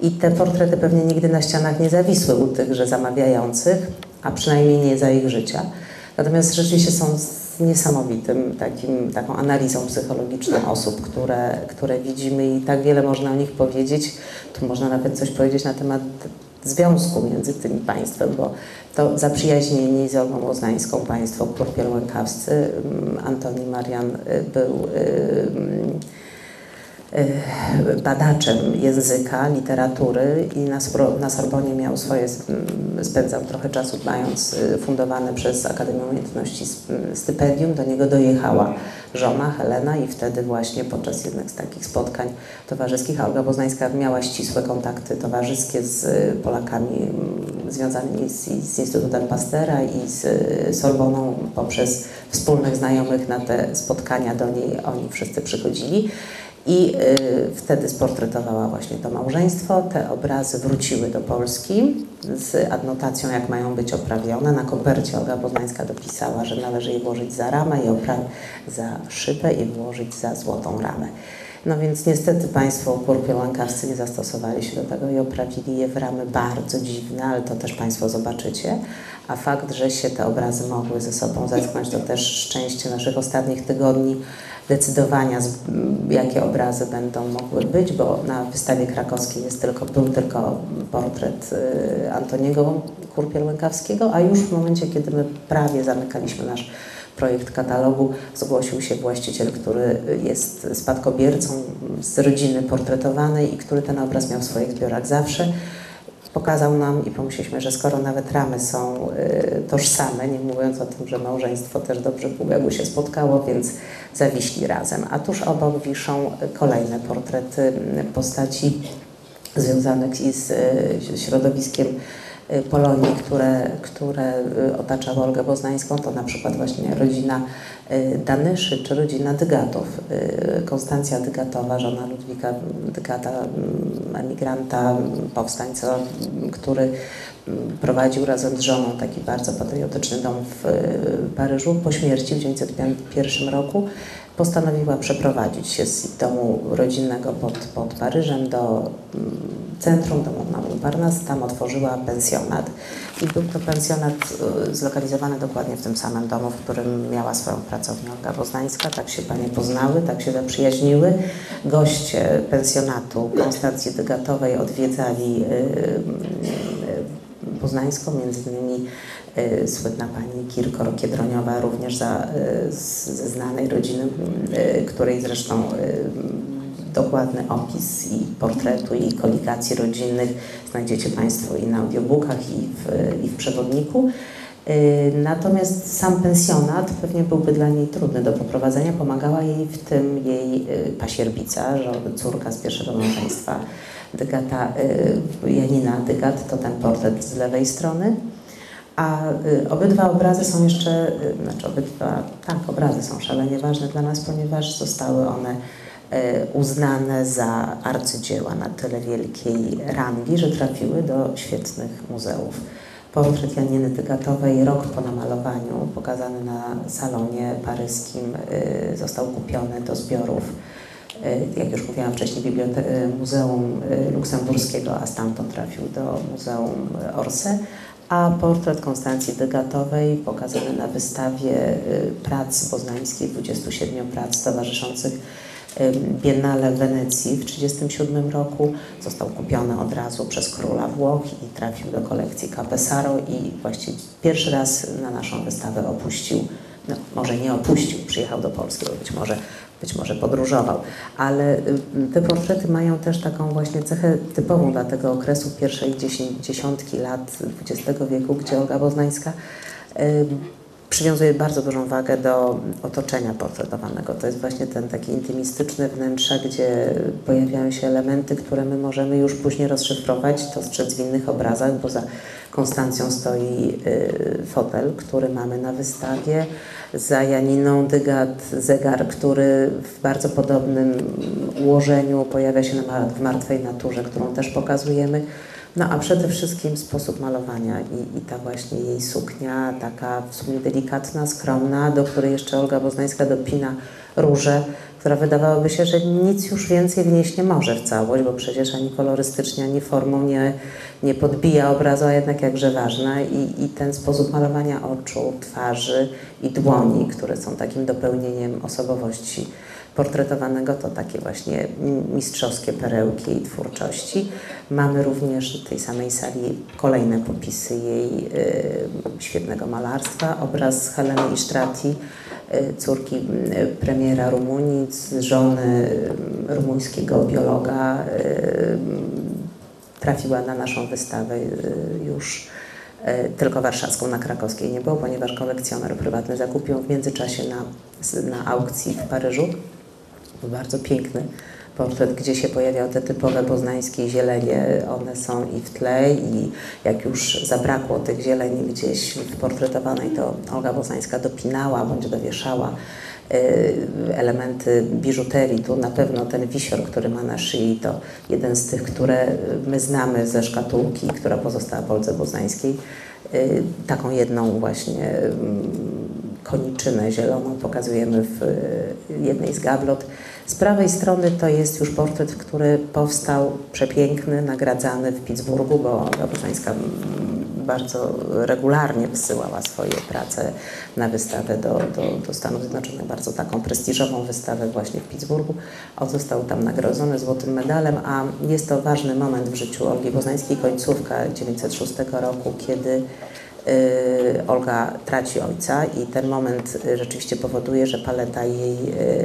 I te portrety pewnie nigdy na ścianach nie zawisły u tychże zamawiających, a przynajmniej nie za ich życia. Natomiast rzeczywiście są niesamowitym takim, taką analizą psychologiczną osób, które, które widzimy i tak wiele można o nich powiedzieć. Tu można nawet coś powiedzieć na temat związku między tym państwem, bo to zaprzyjaźnieni z Olgą Łoznańską państwo, kurpiel łękawscy, mm, Antoni Marian y, był y, Y, badaczem języka, literatury i na, Sorbonie miał swoje, spędzał trochę czasu mając y, fundowane przez Akademię Umiejętności stypendium. Do niego dojechała żona Helena i wtedy właśnie podczas jednych z takich spotkań towarzyskich Olga Poznańska miała ścisłe kontakty towarzyskie z y, Polakami związanymi z, z Instytutem Pastera i z Sorboną poprzez wspólnych znajomych na te spotkania do niej oni wszyscy przychodzili. I y, wtedy sportretowała właśnie to małżeństwo. Te obrazy wróciły do Polski z adnotacją, jak mają być oprawione. Na kopercie Olga Poznańska dopisała, że należy je włożyć za ramę i za szybę i włożyć za złotą ramę. No więc niestety Państwo kurpiołankarscy nie zastosowali się do tego i oprawili je w ramy bardzo dziwne, ale to też Państwo zobaczycie. A fakt, że się te obrazy mogły ze sobą zetknąć, to też szczęście naszych ostatnich tygodni decydowania, jakie obrazy będą mogły być, bo na wystawie krakowskiej jest tylko, był tylko portret y, Antoniego Kurpiel-Łękawskiego, a już w momencie, kiedy my prawie zamykaliśmy nasz projekt katalogu, zgłosił się właściciel, który jest spadkobiercą z rodziny portretowanej i który ten obraz miał w swoich zbiorach zawsze pokazał nam i pomyśleliśmy, że skoro nawet ramy są y, tożsame, nie mówiąc o tym, że małżeństwo też dobrze pół biegu się spotkało, więc zawiśli razem. A tuż obok wiszą kolejne portrety postaci związanych z y, środowiskiem Polonii, które, które otaczały Olgę Boznańską, to na przykład właśnie rodzina Danyszy czy rodzina Dygatów. Konstancja Dygatowa, żona Ludwika Dygata, emigranta, powstańca, który prowadził razem z żoną taki bardzo patriotyczny dom w Paryżu. Po śmierci w 1901 roku postanowiła przeprowadzić się z domu rodzinnego pod, pod Paryżem do centrum, do Montparnasse. Tam otworzyła pensjonat i był to pensjonat y, zlokalizowany dokładnie w tym samym domu, w którym miała swoją pracownię Olga Poznańska. Tak się panie poznały, tak się zaprzyjaźniły. Goście pensjonatu Konstancji Dygatowej odwiedzali y, Poznańską, między innymi słynna pani Kirkor Kiedroniowa, również za, ze znanej rodziny, której zresztą dokładny opis i portretu i koligacji rodzinnych znajdziecie Państwo i na audiobookach i w, i w przewodniku. Natomiast sam pensjonat pewnie byłby dla niej trudny do poprowadzenia. Pomagała jej w tym jej pasierbica, córka z pierwszego małżeństwa Dygata, y, Janina Dygat, to ten portret z lewej strony. A obydwa obrazy są jeszcze, znaczy obydwa, tak, obrazy są szalenie ważne dla nas, ponieważ zostały one uznane za arcydzieła na tyle wielkiej rangi, że trafiły do świetnych muzeów. Portret Janiny Tygatowej rok po namalowaniu, pokazany na salonie paryskim, został kupiony do zbiorów, jak już mówiłam wcześniej, Muzeum Luksemburskiego, a stamtąd trafił do Muzeum Orsay a portret Konstancji Dygatowej pokazany na wystawie prac poznańskich, 27 prac towarzyszących Biennale w Wenecji w 1937 roku. Został kupiony od razu przez króla Włoch i trafił do kolekcji Capesaro i właściwie pierwszy raz na naszą wystawę opuścił, no może nie opuścił, przyjechał do Polski, bo być może być może podróżował, ale te portrety mają też taką właśnie cechę typową dla tego okresu pierwszej dziesiątki lat XX wieku, gdzie Olga Boznańska przywiązuje bardzo dużą wagę do otoczenia portretowanego. To jest właśnie ten taki intymistyczny wnętrze, gdzie pojawiają się elementy, które my możemy już później rozszyfrować, dostrzec w innych obrazach, bo za Konstancją stoi y, fotel, który mamy na wystawie, za Janiną Dygat zegar, który w bardzo podobnym ułożeniu pojawia się w martwej naturze, którą też pokazujemy. No a przede wszystkim sposób malowania i, i ta właśnie jej suknia, taka w sumie delikatna, skromna, do której jeszcze Olga Boznańska dopina róże, która wydawałoby się, że nic już więcej wnieść nie może w całość, bo przecież ani kolorystycznie, ani formą nie, nie podbija obrazu, a jednak jakże ważna. I, I ten sposób malowania oczu, twarzy i dłoni, które są takim dopełnieniem osobowości portretowanego, to takie właśnie mistrzowskie perełki jej twórczości. Mamy również w tej samej sali kolejne popisy jej y, świetnego malarstwa. Obraz Heleny Isztrati, y, córki y, premiera Rumunii, żony y, rumuńskiego biologa, y, trafiła na naszą wystawę już tylko warszawską, na krakowskiej nie było, ponieważ kolekcjoner prywatny zakupił w międzyczasie na, na aukcji w Paryżu bardzo piękny portret, gdzie się pojawiają te typowe poznańskie zielenie. One są i w tle i jak już zabrakło tych zieleni gdzieś w portretowanej, to Olga Poznańska dopinała bądź dowieszała y, elementy biżuterii. Tu na pewno ten wisior, który ma na szyi, to jeden z tych, które my znamy ze szkatułki, która pozostała Polce Poznańskiej. Y, taką jedną właśnie koniczynę zieloną pokazujemy w jednej z gablot. Z prawej strony to jest już portret, który powstał przepiękny, nagradzany w Pittsburghu, bo Bożańska bardzo regularnie wysyłała swoje prace na wystawę do, do, do Stanów Zjednoczonych, bardzo taką prestiżową wystawę właśnie w Pittsburghu. On został tam nagrodzony złotym medalem, a jest to ważny moment w życiu Olgi Boznańskiej, końcówka 1906 roku, kiedy Olga traci ojca i ten moment y, rzeczywiście powoduje, że paleta jej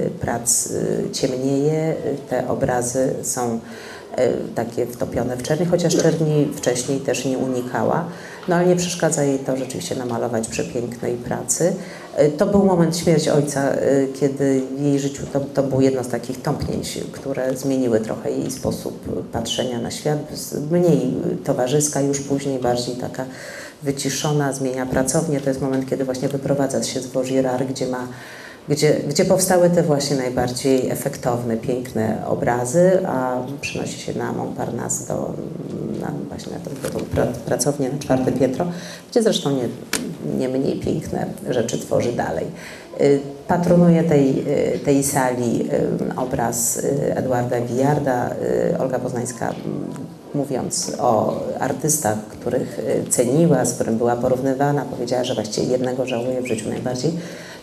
y, prac y, ciemnieje, y, te obrazy są y, takie wtopione w czerni, chociaż czerni wcześniej też nie unikała, no ale nie przeszkadza jej to rzeczywiście namalować przepięknej pracy. Y, To był moment śmierci ojca, y, kiedy w jej życiu to, to było jedno z takich tąpnięć, które zmieniły trochę jej sposób patrzenia na świat. Mniej towarzyska, już później bardziej taka wyciszona, zmienia pracownię. To jest moment, kiedy właśnie wyprowadza się z Vaugirard, gdzie ma gdzie, gdzie powstały te właśnie najbardziej efektowne, piękne obrazy, a przenosi się na Montparnasse, do, na, właśnie na tą, tą pra, pracownię na czwarte piętro, gdzie zresztą nie, nie mniej piękne rzeczy tworzy dalej. Y, Patronuje tej, y, tej sali y, obraz Edwarda Wiarda. Olga Poznańska mówiąc o artystach, których ceniła, z którym była porównywana, powiedziała, że właściwie jednego żałuje w życiu najbardziej,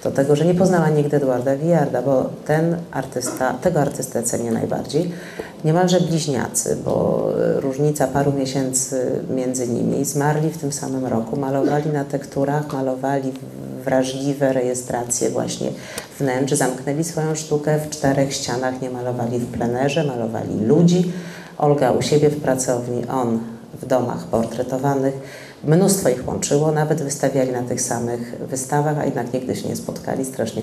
to tego, że nie poznała nigdy Edwarda Wiarda, bo ten artysta, tego artystę cenię najbardziej. Niemalże bliźniacy, bo y, różnica paru miesięcy między nimi. Zmarli w tym samym roku, malowali na tekturach, malowali wrażliwe rejestracje właśnie wnętrz, zamknęli swoją sztukę w czterech ścianach, nie malowali w plenerze, malowali ludzi. Olga u siebie w pracowni, on w domach portretowanych. Mnóstwo ich łączyło, nawet wystawiali na tych samych wystawach, a jednak nigdy się nie spotkali. Strasznie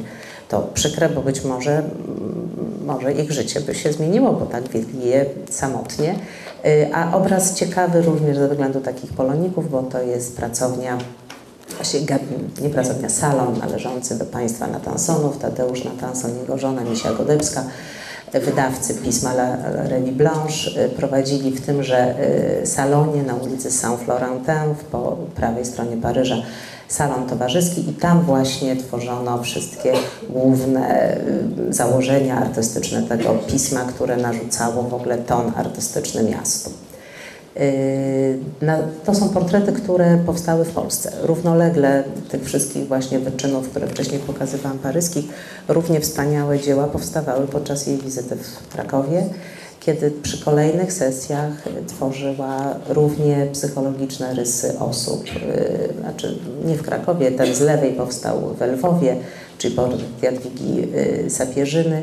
to przykre, bo być może, mm, może ich życie by się zmieniło, bo tak wiedli je samotnie. Y, A obraz ciekawy również ze względu takich poloników, bo to jest pracownia Właśnie nie pracownia, salon należący do państwa Natansonów, Tadeusz Natanson, jego żona Misia Godebska, wydawcy pisma La La Revue Blanche y, prowadzili w tymże y, salonie na ulicy Saint-Florentin po prawej stronie Paryża salon towarzyski i tam właśnie tworzono wszystkie główne y, założenia artystyczne tego pisma, które narzucało w ogóle ton artystyczny miastu. Yy, To są portrety, które powstały w Polsce. Równolegle tych wszystkich właśnie wyczynów, które wcześniej pokazywałam paryskich, równie wspaniałe dzieła powstawały podczas jej wizyty w Krakowie, kiedy przy kolejnych sesjach tworzyła równie psychologiczne rysy osób. Yy, Znaczy nie w Krakowie, ten z lewej powstał w Lwowie, czyli portret Jadwigi y, Sapieżyny.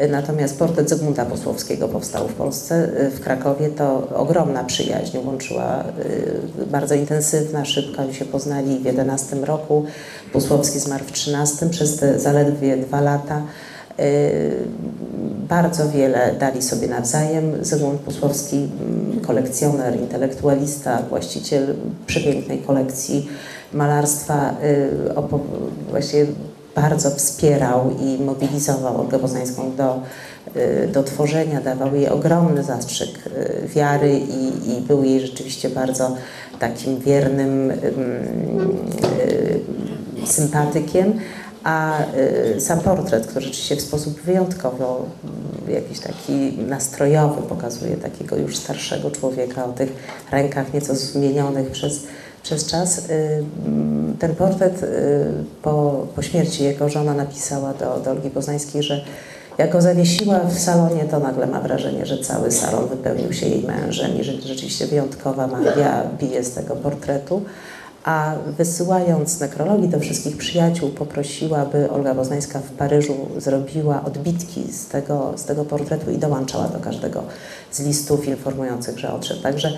Y, Natomiast portret Zygmunta Posłowskiego powstał w Polsce, y, w Krakowie. To ogromna przyjaźń łączyła, y, bardzo intensywna, szybko oni się poznali w 11 roku. Posłowski zmarł w 13, przez te zaledwie dwa lata. Bardzo wiele dali sobie nawzajem. Zygmunt Posłowski, mm, kolekcjoner, intelektualista, właściciel przepięknej kolekcji malarstwa, właściwie bardzo wspierał i mobilizował Olgę Poznańską do, y, do tworzenia, dawał jej ogromny zastrzyk y, wiary i, i był jej rzeczywiście bardzo takim wiernym ym, y, sympatykiem. A sam portret, który rzeczywiście w sposób wyjątkowo jakiś taki nastrojowy pokazuje takiego już starszego człowieka o tych rękach nieco zmienionych przez, przez czas. Y, mm, ten portret y, po, po śmierci jego żona napisała do, do Olgi Poznańskiej, że jak go zawiesiła w salonie, to nagle ma wrażenie, że cały salon wypełnił się jej mężem i że rzeczywiście wyjątkowa magia bije z tego portretu. A wysyłając nekrologii do wszystkich przyjaciół, poprosiła, by Olga Poznańska w Paryżu zrobiła odbitki z tego, z tego portretu i dołączała do każdego z listów informujących, że odszedł. Także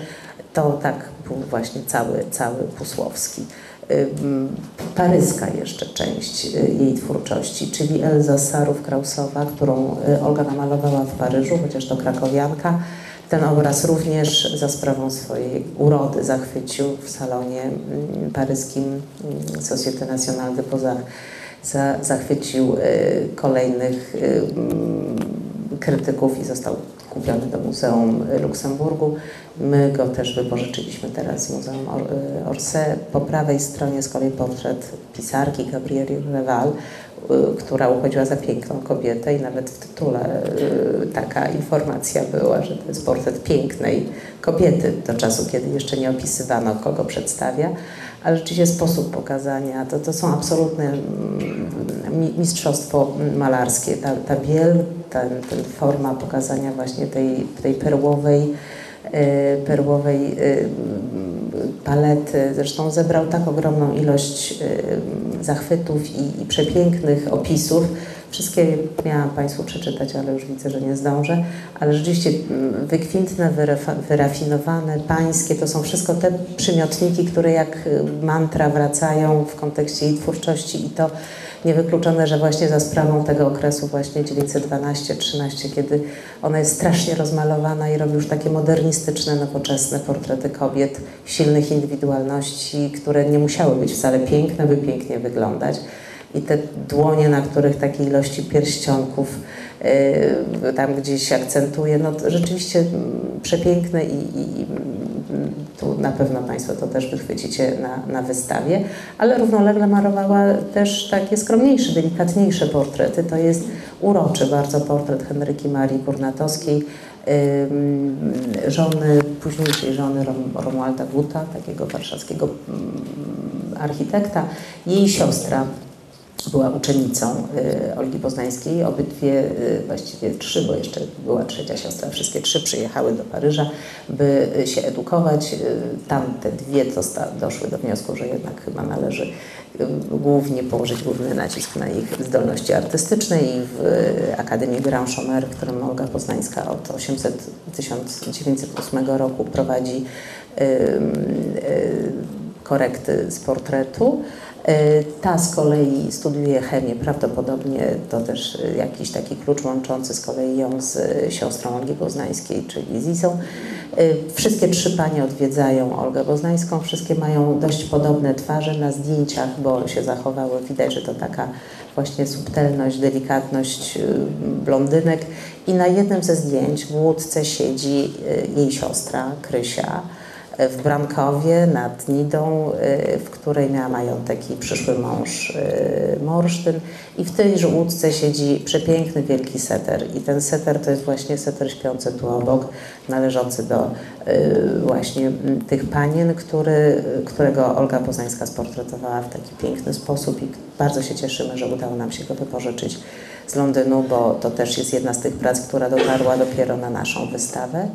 to tak był właśnie cały, cały Pusłowski. Paryska jeszcze część y, jej twórczości, czyli Elza Sarów-Krausowa, którą y, Olga namalowała w Paryżu, chociaż to krakowianka. Ten obraz również za sprawą swojej urody zachwycił w salonie mm, paryskim mm, Société Nationale de Beaux-Arts. Za, zachwycił y, kolejnych mm, krytyków i został kupiony do Muzeum Luksemburgu. My go też wypożyczyliśmy teraz z Muzeum y, Orsay. Po prawej stronie z kolei portret pisarki Gabrieli Reval, y, która uchodziła za piękną kobietę i nawet w tytule y, taka informacja była, że to jest portret pięknej kobiety do czasu, kiedy jeszcze nie opisywano, kogo przedstawia. Ale rzeczywiście sposób pokazania, to, to są absolutne mm, mi- mistrzostwo malarskie. Ta, ta biel, ten, ten forma pokazania właśnie tej, tej perłowej, e, perłowej e, palety. Zresztą zebrał tak ogromną ilość y, zachwytów i, i przepięknych opisów. Wszystkie miałam Państwu przeczytać, ale już widzę, że nie zdążę. Ale rzeczywiście mm, wykwintne, wyrafinowane, pańskie, to są wszystko te przymiotniki, które jak y, mantra wracają w kontekście jej twórczości i to niewykluczone, że właśnie za sprawą tego okresu właśnie 912-13, kiedy ona jest strasznie rozmalowana i robi już takie modernistyczne, nowoczesne portrety kobiet, silnych indywidualności, które nie musiały być wcale piękne, by pięknie wyglądać. I te dłonie, na których takiej ilości pierścionków yy, tam gdzieś akcentuje, no rzeczywiście mm, przepiękne i, i, i mm, tu na pewno Państwo to też wychwycicie na, na wystawie, ale równolegle malowała też takie skromniejsze, delikatniejsze portrety. To jest uroczy bardzo portret Henryki Marii Kurnatowskiej, żony, późniejszej żony Rom, Romualda Guta, takiego warszawskiego mm, architekta. Jej siostra była uczennicą y, Olgi Poznańskiej. Obydwie, y, właściwie trzy, bo jeszcze była trzecia siostra, wszystkie trzy przyjechały do Paryża, by się edukować. Y, Tam te dwie doszły do wniosku, że jednak chyba należy głównie położyć główny nacisk na ich zdolności artystyczne i w Akademii Grand Chomère, którą Olga Poznańska od 800, 1908 roku prowadzi korekty z portretu. Y, Ta z kolei studiuje chemię, prawdopodobnie to też y, jakiś taki klucz łączący z kolei ją z y, siostrą Olgi Poznańskiej, czyli Zizą. Wszystkie trzy panie odwiedzają Olgę Poznańską, wszystkie mają dość podobne twarze na zdjęciach, bo się zachowały, widać, że to taka właśnie subtelność, delikatność blondynek i na jednym ze zdjęć w łódce siedzi jej siostra Krysia, w Brankowie nad Nidą, y, w której miała majątek i przyszły mąż y, Morsztyn. I w tejże łódce siedzi przepiękny wielki seter. I ten seter to jest właśnie seter śpiący tu obok, należący do y, właśnie tych panien, który, którego Olga Poznańska sportretowała w taki piękny sposób. I bardzo się cieszymy, że udało nam się go wypożyczyć z Londynu, bo to też jest jedna z tych prac, która dotarła dopiero na naszą wystawę.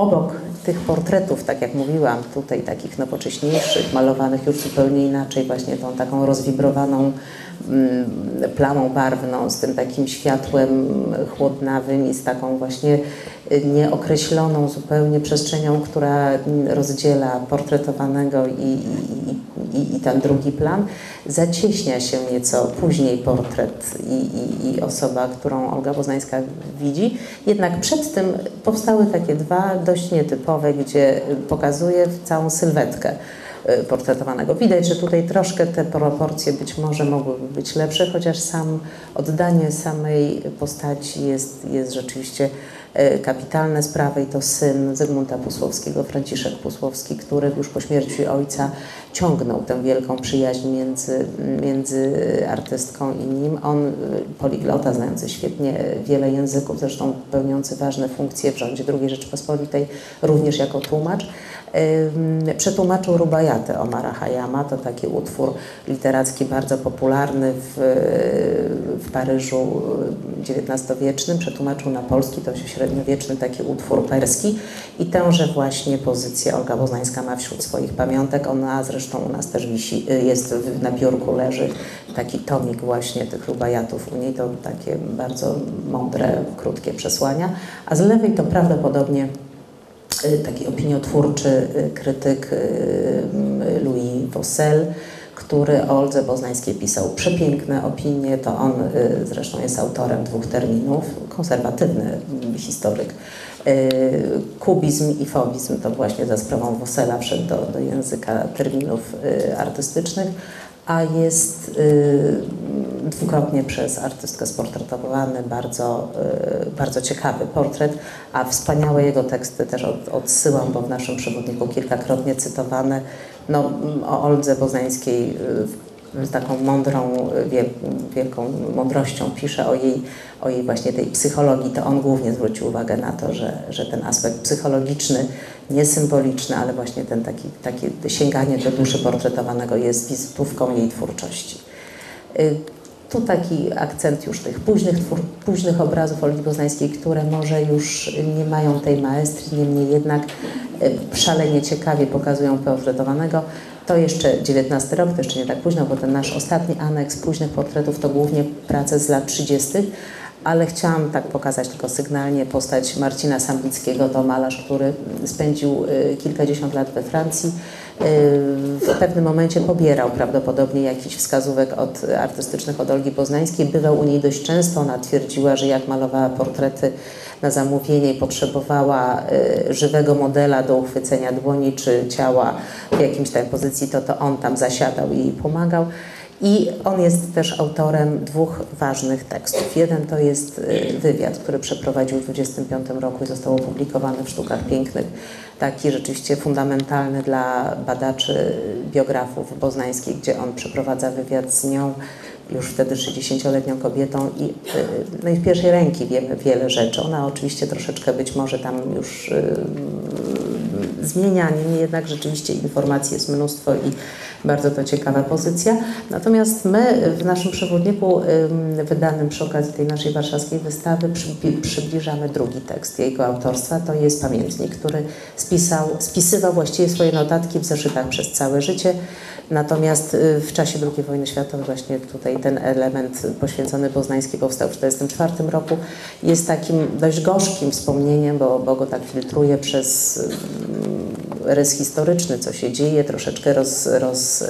Obok tych portretów, tak jak mówiłam, tutaj takich nowocześniejszych, malowanych już zupełnie inaczej, właśnie tą taką rozwibrowaną mm, plamą barwną, z tym takim światłem chłodnawym i z taką właśnie nieokreśloną zupełnie przestrzenią, która rozdziela portretowanego i, i, i, i ten drugi plan, zacieśnia się nieco później portret i, i, osoba, którą Olga Poznańska widzi. Jednak przed tym powstały takie dwa dość nietypowe, gdzie pokazuje całą sylwetkę y, portretowanego. Widać, że tutaj troszkę te proporcje być może mogłyby być lepsze, chociaż sam oddanie samej postaci jest, jest rzeczywiście kapitalne sprawy i to syn Zygmunta Pusłowskiego, Franciszek Pusłowski, który już po śmierci ojca ciągnął tę wielką przyjaźń między, między artystką i nim. On, y, poliglota, znający świetnie wiele języków, zresztą pełniący ważne funkcje w rządzie II Rzeczypospolitej, również jako tłumacz, przetłumaczył Rubajatę Omara Hayama. To taki utwór literacki bardzo popularny w, w Paryżu XIX-wiecznym. Przetłumaczył na polski, to średniowieczny taki utwór perski i tęże właśnie pozycję Olga Poznańska ma wśród swoich pamiątek. Ona zresztą u nas też wisi, jest w- na biurku leży taki tomik właśnie tych rubajatów u niej. To takie bardzo mądre, krótkie przesłania. A z lewej to prawdopodobnie y, taki opiniotwórczy y, krytyk y, y, Louis Vossel, który o Oldze Poznańskiej pisał przepiękne opinie. To on y, zresztą jest autorem dwóch terminów, konserwatywny mm, historyk. Y, Kubizm i fobizm to właśnie za sprawą Vossela wszedł do, do języka terminów y, artystycznych, a jest y, dwukrotnie przez artystkę sportretowany, bardzo, y, bardzo ciekawy portret, a wspaniałe jego teksty też od, odsyłam, bo w naszym przewodniku kilkakrotnie cytowane, no, m, o Oldze Poznańskiej y, z taką mądrą, y, wiel, wielką mądrością pisze o jej, o jej właśnie tej psychologii, to on głównie zwrócił uwagę na to, że, że ten aspekt psychologiczny, nie symboliczny, ale właśnie ten taki, takie sięganie do duszy portretowanego jest wizytówką jej twórczości. Y, Tu taki akcent już tych późnych, twór, późnych obrazów Olgi Poznańskiej, które może już nie mają tej maestrii, niemniej jednak szalenie ciekawie pokazują portretowanego. To jeszcze XIX rok, to jeszcze nie tak późno, bo ten nasz ostatni aneks późnych portretów to głównie prace z lat 30., ale chciałam tak pokazać tylko sygnalnie postać Marcina Sambickiego, to malarz, który spędził kilkadziesiąt lat we Francji w pewnym momencie pobierał prawdopodobnie jakiś wskazówek od artystycznych od Olgi Poznańskiej. Bywał u niej dość często. Ona twierdziła, że jak malowała portrety na zamówienie i potrzebowała y, żywego modela do uchwycenia dłoni czy ciała w jakimś tam pozycji, to to on tam zasiadał i jej pomagał. I on jest też autorem dwóch ważnych tekstów. Jeden to jest y, wywiad, który przeprowadził w 25 roku i został opublikowany w Sztukach Pięknych. Taki rzeczywiście fundamentalny dla badaczy, biografów boznańskich, gdzie on przeprowadza wywiad z nią, już wtedy 60-letnią kobietą i y, no i z pierwszej ręki wiemy wiele rzeczy. Ona oczywiście troszeczkę być może tam już yy, zmienia, niemniej jednak rzeczywiście informacji jest mnóstwo i bardzo to ciekawa pozycja. Natomiast my w naszym przewodniku wydanym przy okazji tej naszej warszawskiej wystawy przybliżamy drugi tekst jego autorstwa. To jest pamiętnik, który spisał, spisywał właściwie swoje notatki w zeszytach przez całe życie. Natomiast y, w czasie II wojny światowej właśnie tutaj ten element poświęcony Poznańskiej powstał w 1944 roku. Jest takim dość gorzkim wspomnieniem, bo, bo go tak filtruje przez rys historyczny, co się dzieje, troszeczkę roz, roz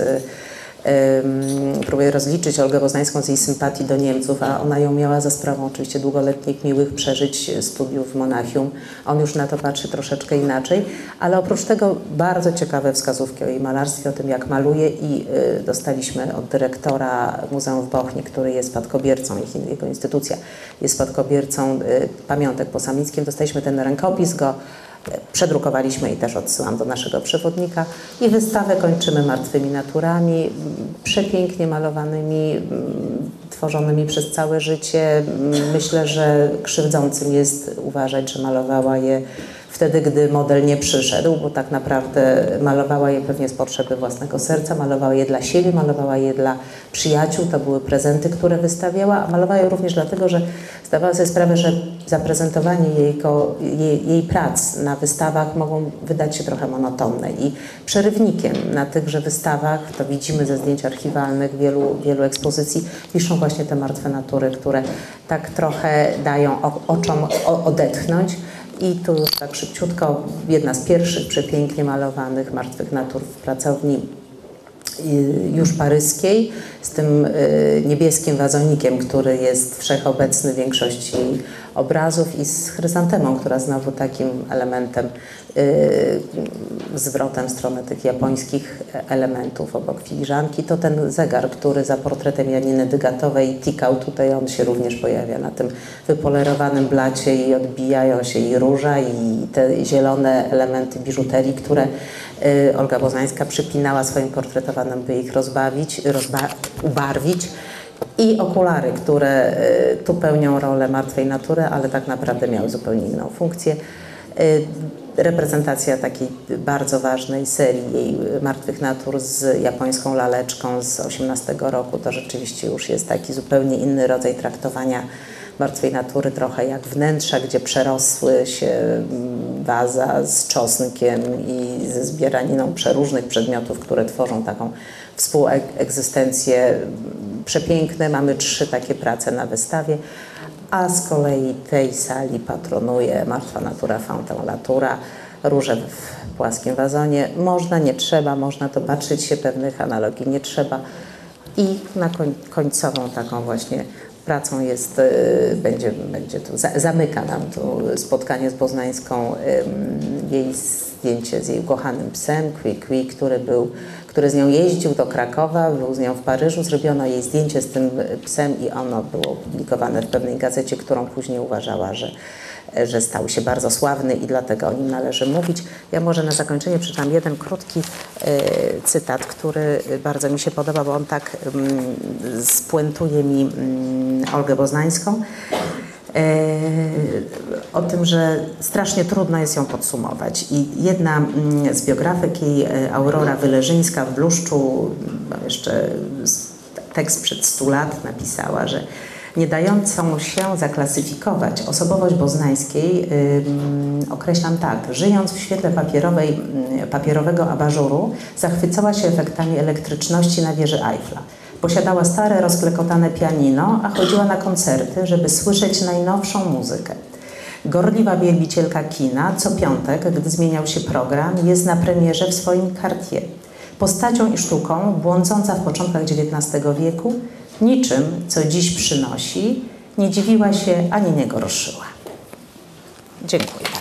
próbuję rozliczyć Olgę Poznańską z jej sympatii do Niemców, a ona ją miała za sprawą oczywiście długoletnich miłych przeżyć studiów w Monachium. On już na to patrzy troszeczkę inaczej, ale oprócz tego bardzo ciekawe wskazówki o jej malarstwie, o tym jak maluje i y, dostaliśmy od dyrektora Muzeum w Bochni, który jest spadkobiercą, jego instytucja jest spadkobiercą y, pamiątek po Samickim, dostaliśmy ten rękopis, go Przedrukowaliśmy i też odsyłam do naszego przewodnika. I wystawę kończymy martwymi naturami, przepięknie malowanymi, tworzonymi przez całe życie. Myślę, że krzywdzącym jest uważać, że malowała je wtedy, gdy model nie przyszedł, bo tak naprawdę malowała je pewnie z potrzeby własnego serca, malowała je dla siebie, malowała je dla przyjaciół, to były prezenty, które wystawiała, a malowała je również dlatego, że zdawała sobie sprawę, że zaprezentowanie jej, jej, jej prac na wystawach mogą wydać się trochę monotonne i przerywnikiem na tychże wystawach, to widzimy ze zdjęć archiwalnych wielu, wielu ekspozycji, piszą właśnie te martwe natury, które tak trochę dają oczom odetchnąć. I tu już tak szybciutko, jedna z pierwszych przepięknie malowanych martwych natur w pracowni już paryskiej, z tym y, niebieskim wazonikiem, który jest wszechobecny w większości obrazów i z chryzantemą, która znowu takim elementem, yy, zwrotem w stronę tych japońskich elementów obok filiżanki, to ten zegar, który za portretem Janiny Dygatowej tikał, tutaj on się również pojawia na tym wypolerowanym blacie i odbijają się i róża i te zielone elementy biżuterii, które Olga Bozańska przypinała swoim portretowanym, by ich rozbawić, rozba ubarwić i okulary, które y, tu pełnią rolę martwej natury, ale tak naprawdę miały zupełnie inną funkcję. Y, reprezentacja takiej bardzo ważnej serii jej martwych natur z japońską laleczką z 18 roku to rzeczywiście już jest taki zupełnie inny rodzaj traktowania martwej natury, trochę jak wnętrza, gdzie przerosły się waza z czosnkiem i ze zbieraniną przeróżnych przedmiotów, które tworzą taką współegzystencję przepiękne. Mamy trzy takie prace na wystawie, a z kolei tej sali patronuje Martwa Natura Fountain Latura, róże w płaskim wazonie. Można, nie trzeba, można to patrzeć się, pewnych analogii nie trzeba. I na koń, końcową taką właśnie pracą jest, y, będzie, będzie tu, zamyka nam tu spotkanie z Poznańską jej zdjęcie z jej ukochanym psem, Quick, który był który z nią jeździł do Krakowa, był z nią w Paryżu, zrobiono jej zdjęcie z tym psem i ono było opublikowane w pewnej gazecie, którą później uważała, że, że stał się bardzo sławny i dlatego o nim należy mówić. Ja może na zakończenie przeczytam jeden krótki e, cytat, który bardzo mi się podoba, bo on tak mm, spuentuje mi mm, Olgę Boznańską. E, o tym, że strasznie trudno jest ją podsumować. I jedna mm, z biografek jej, e, Aurora Wyleżyńska w Bluszczu, jeszcze tekst przed 100 lat napisała, że nie dającą się zaklasyfikować. Osobowość Boznańskiej ym, określam tak. Żyjąc w świetle papierowej, ym, papierowego abażuru, zachwycała się efektami elektryczności na wieży Eiffla. Posiadała stare, rozklekotane pianino, a chodziła na koncerty, żeby słyszeć najnowszą muzykę. Gorliwa wielbicielka kina co piątek, gdy zmieniał się program, jest na premierze w swoim Cartier. Postacią i sztuką, błądząca w początkach XIX wieku, niczym, co dziś przynosi, nie dziwiła się ani nie gorszyła. Dziękuję.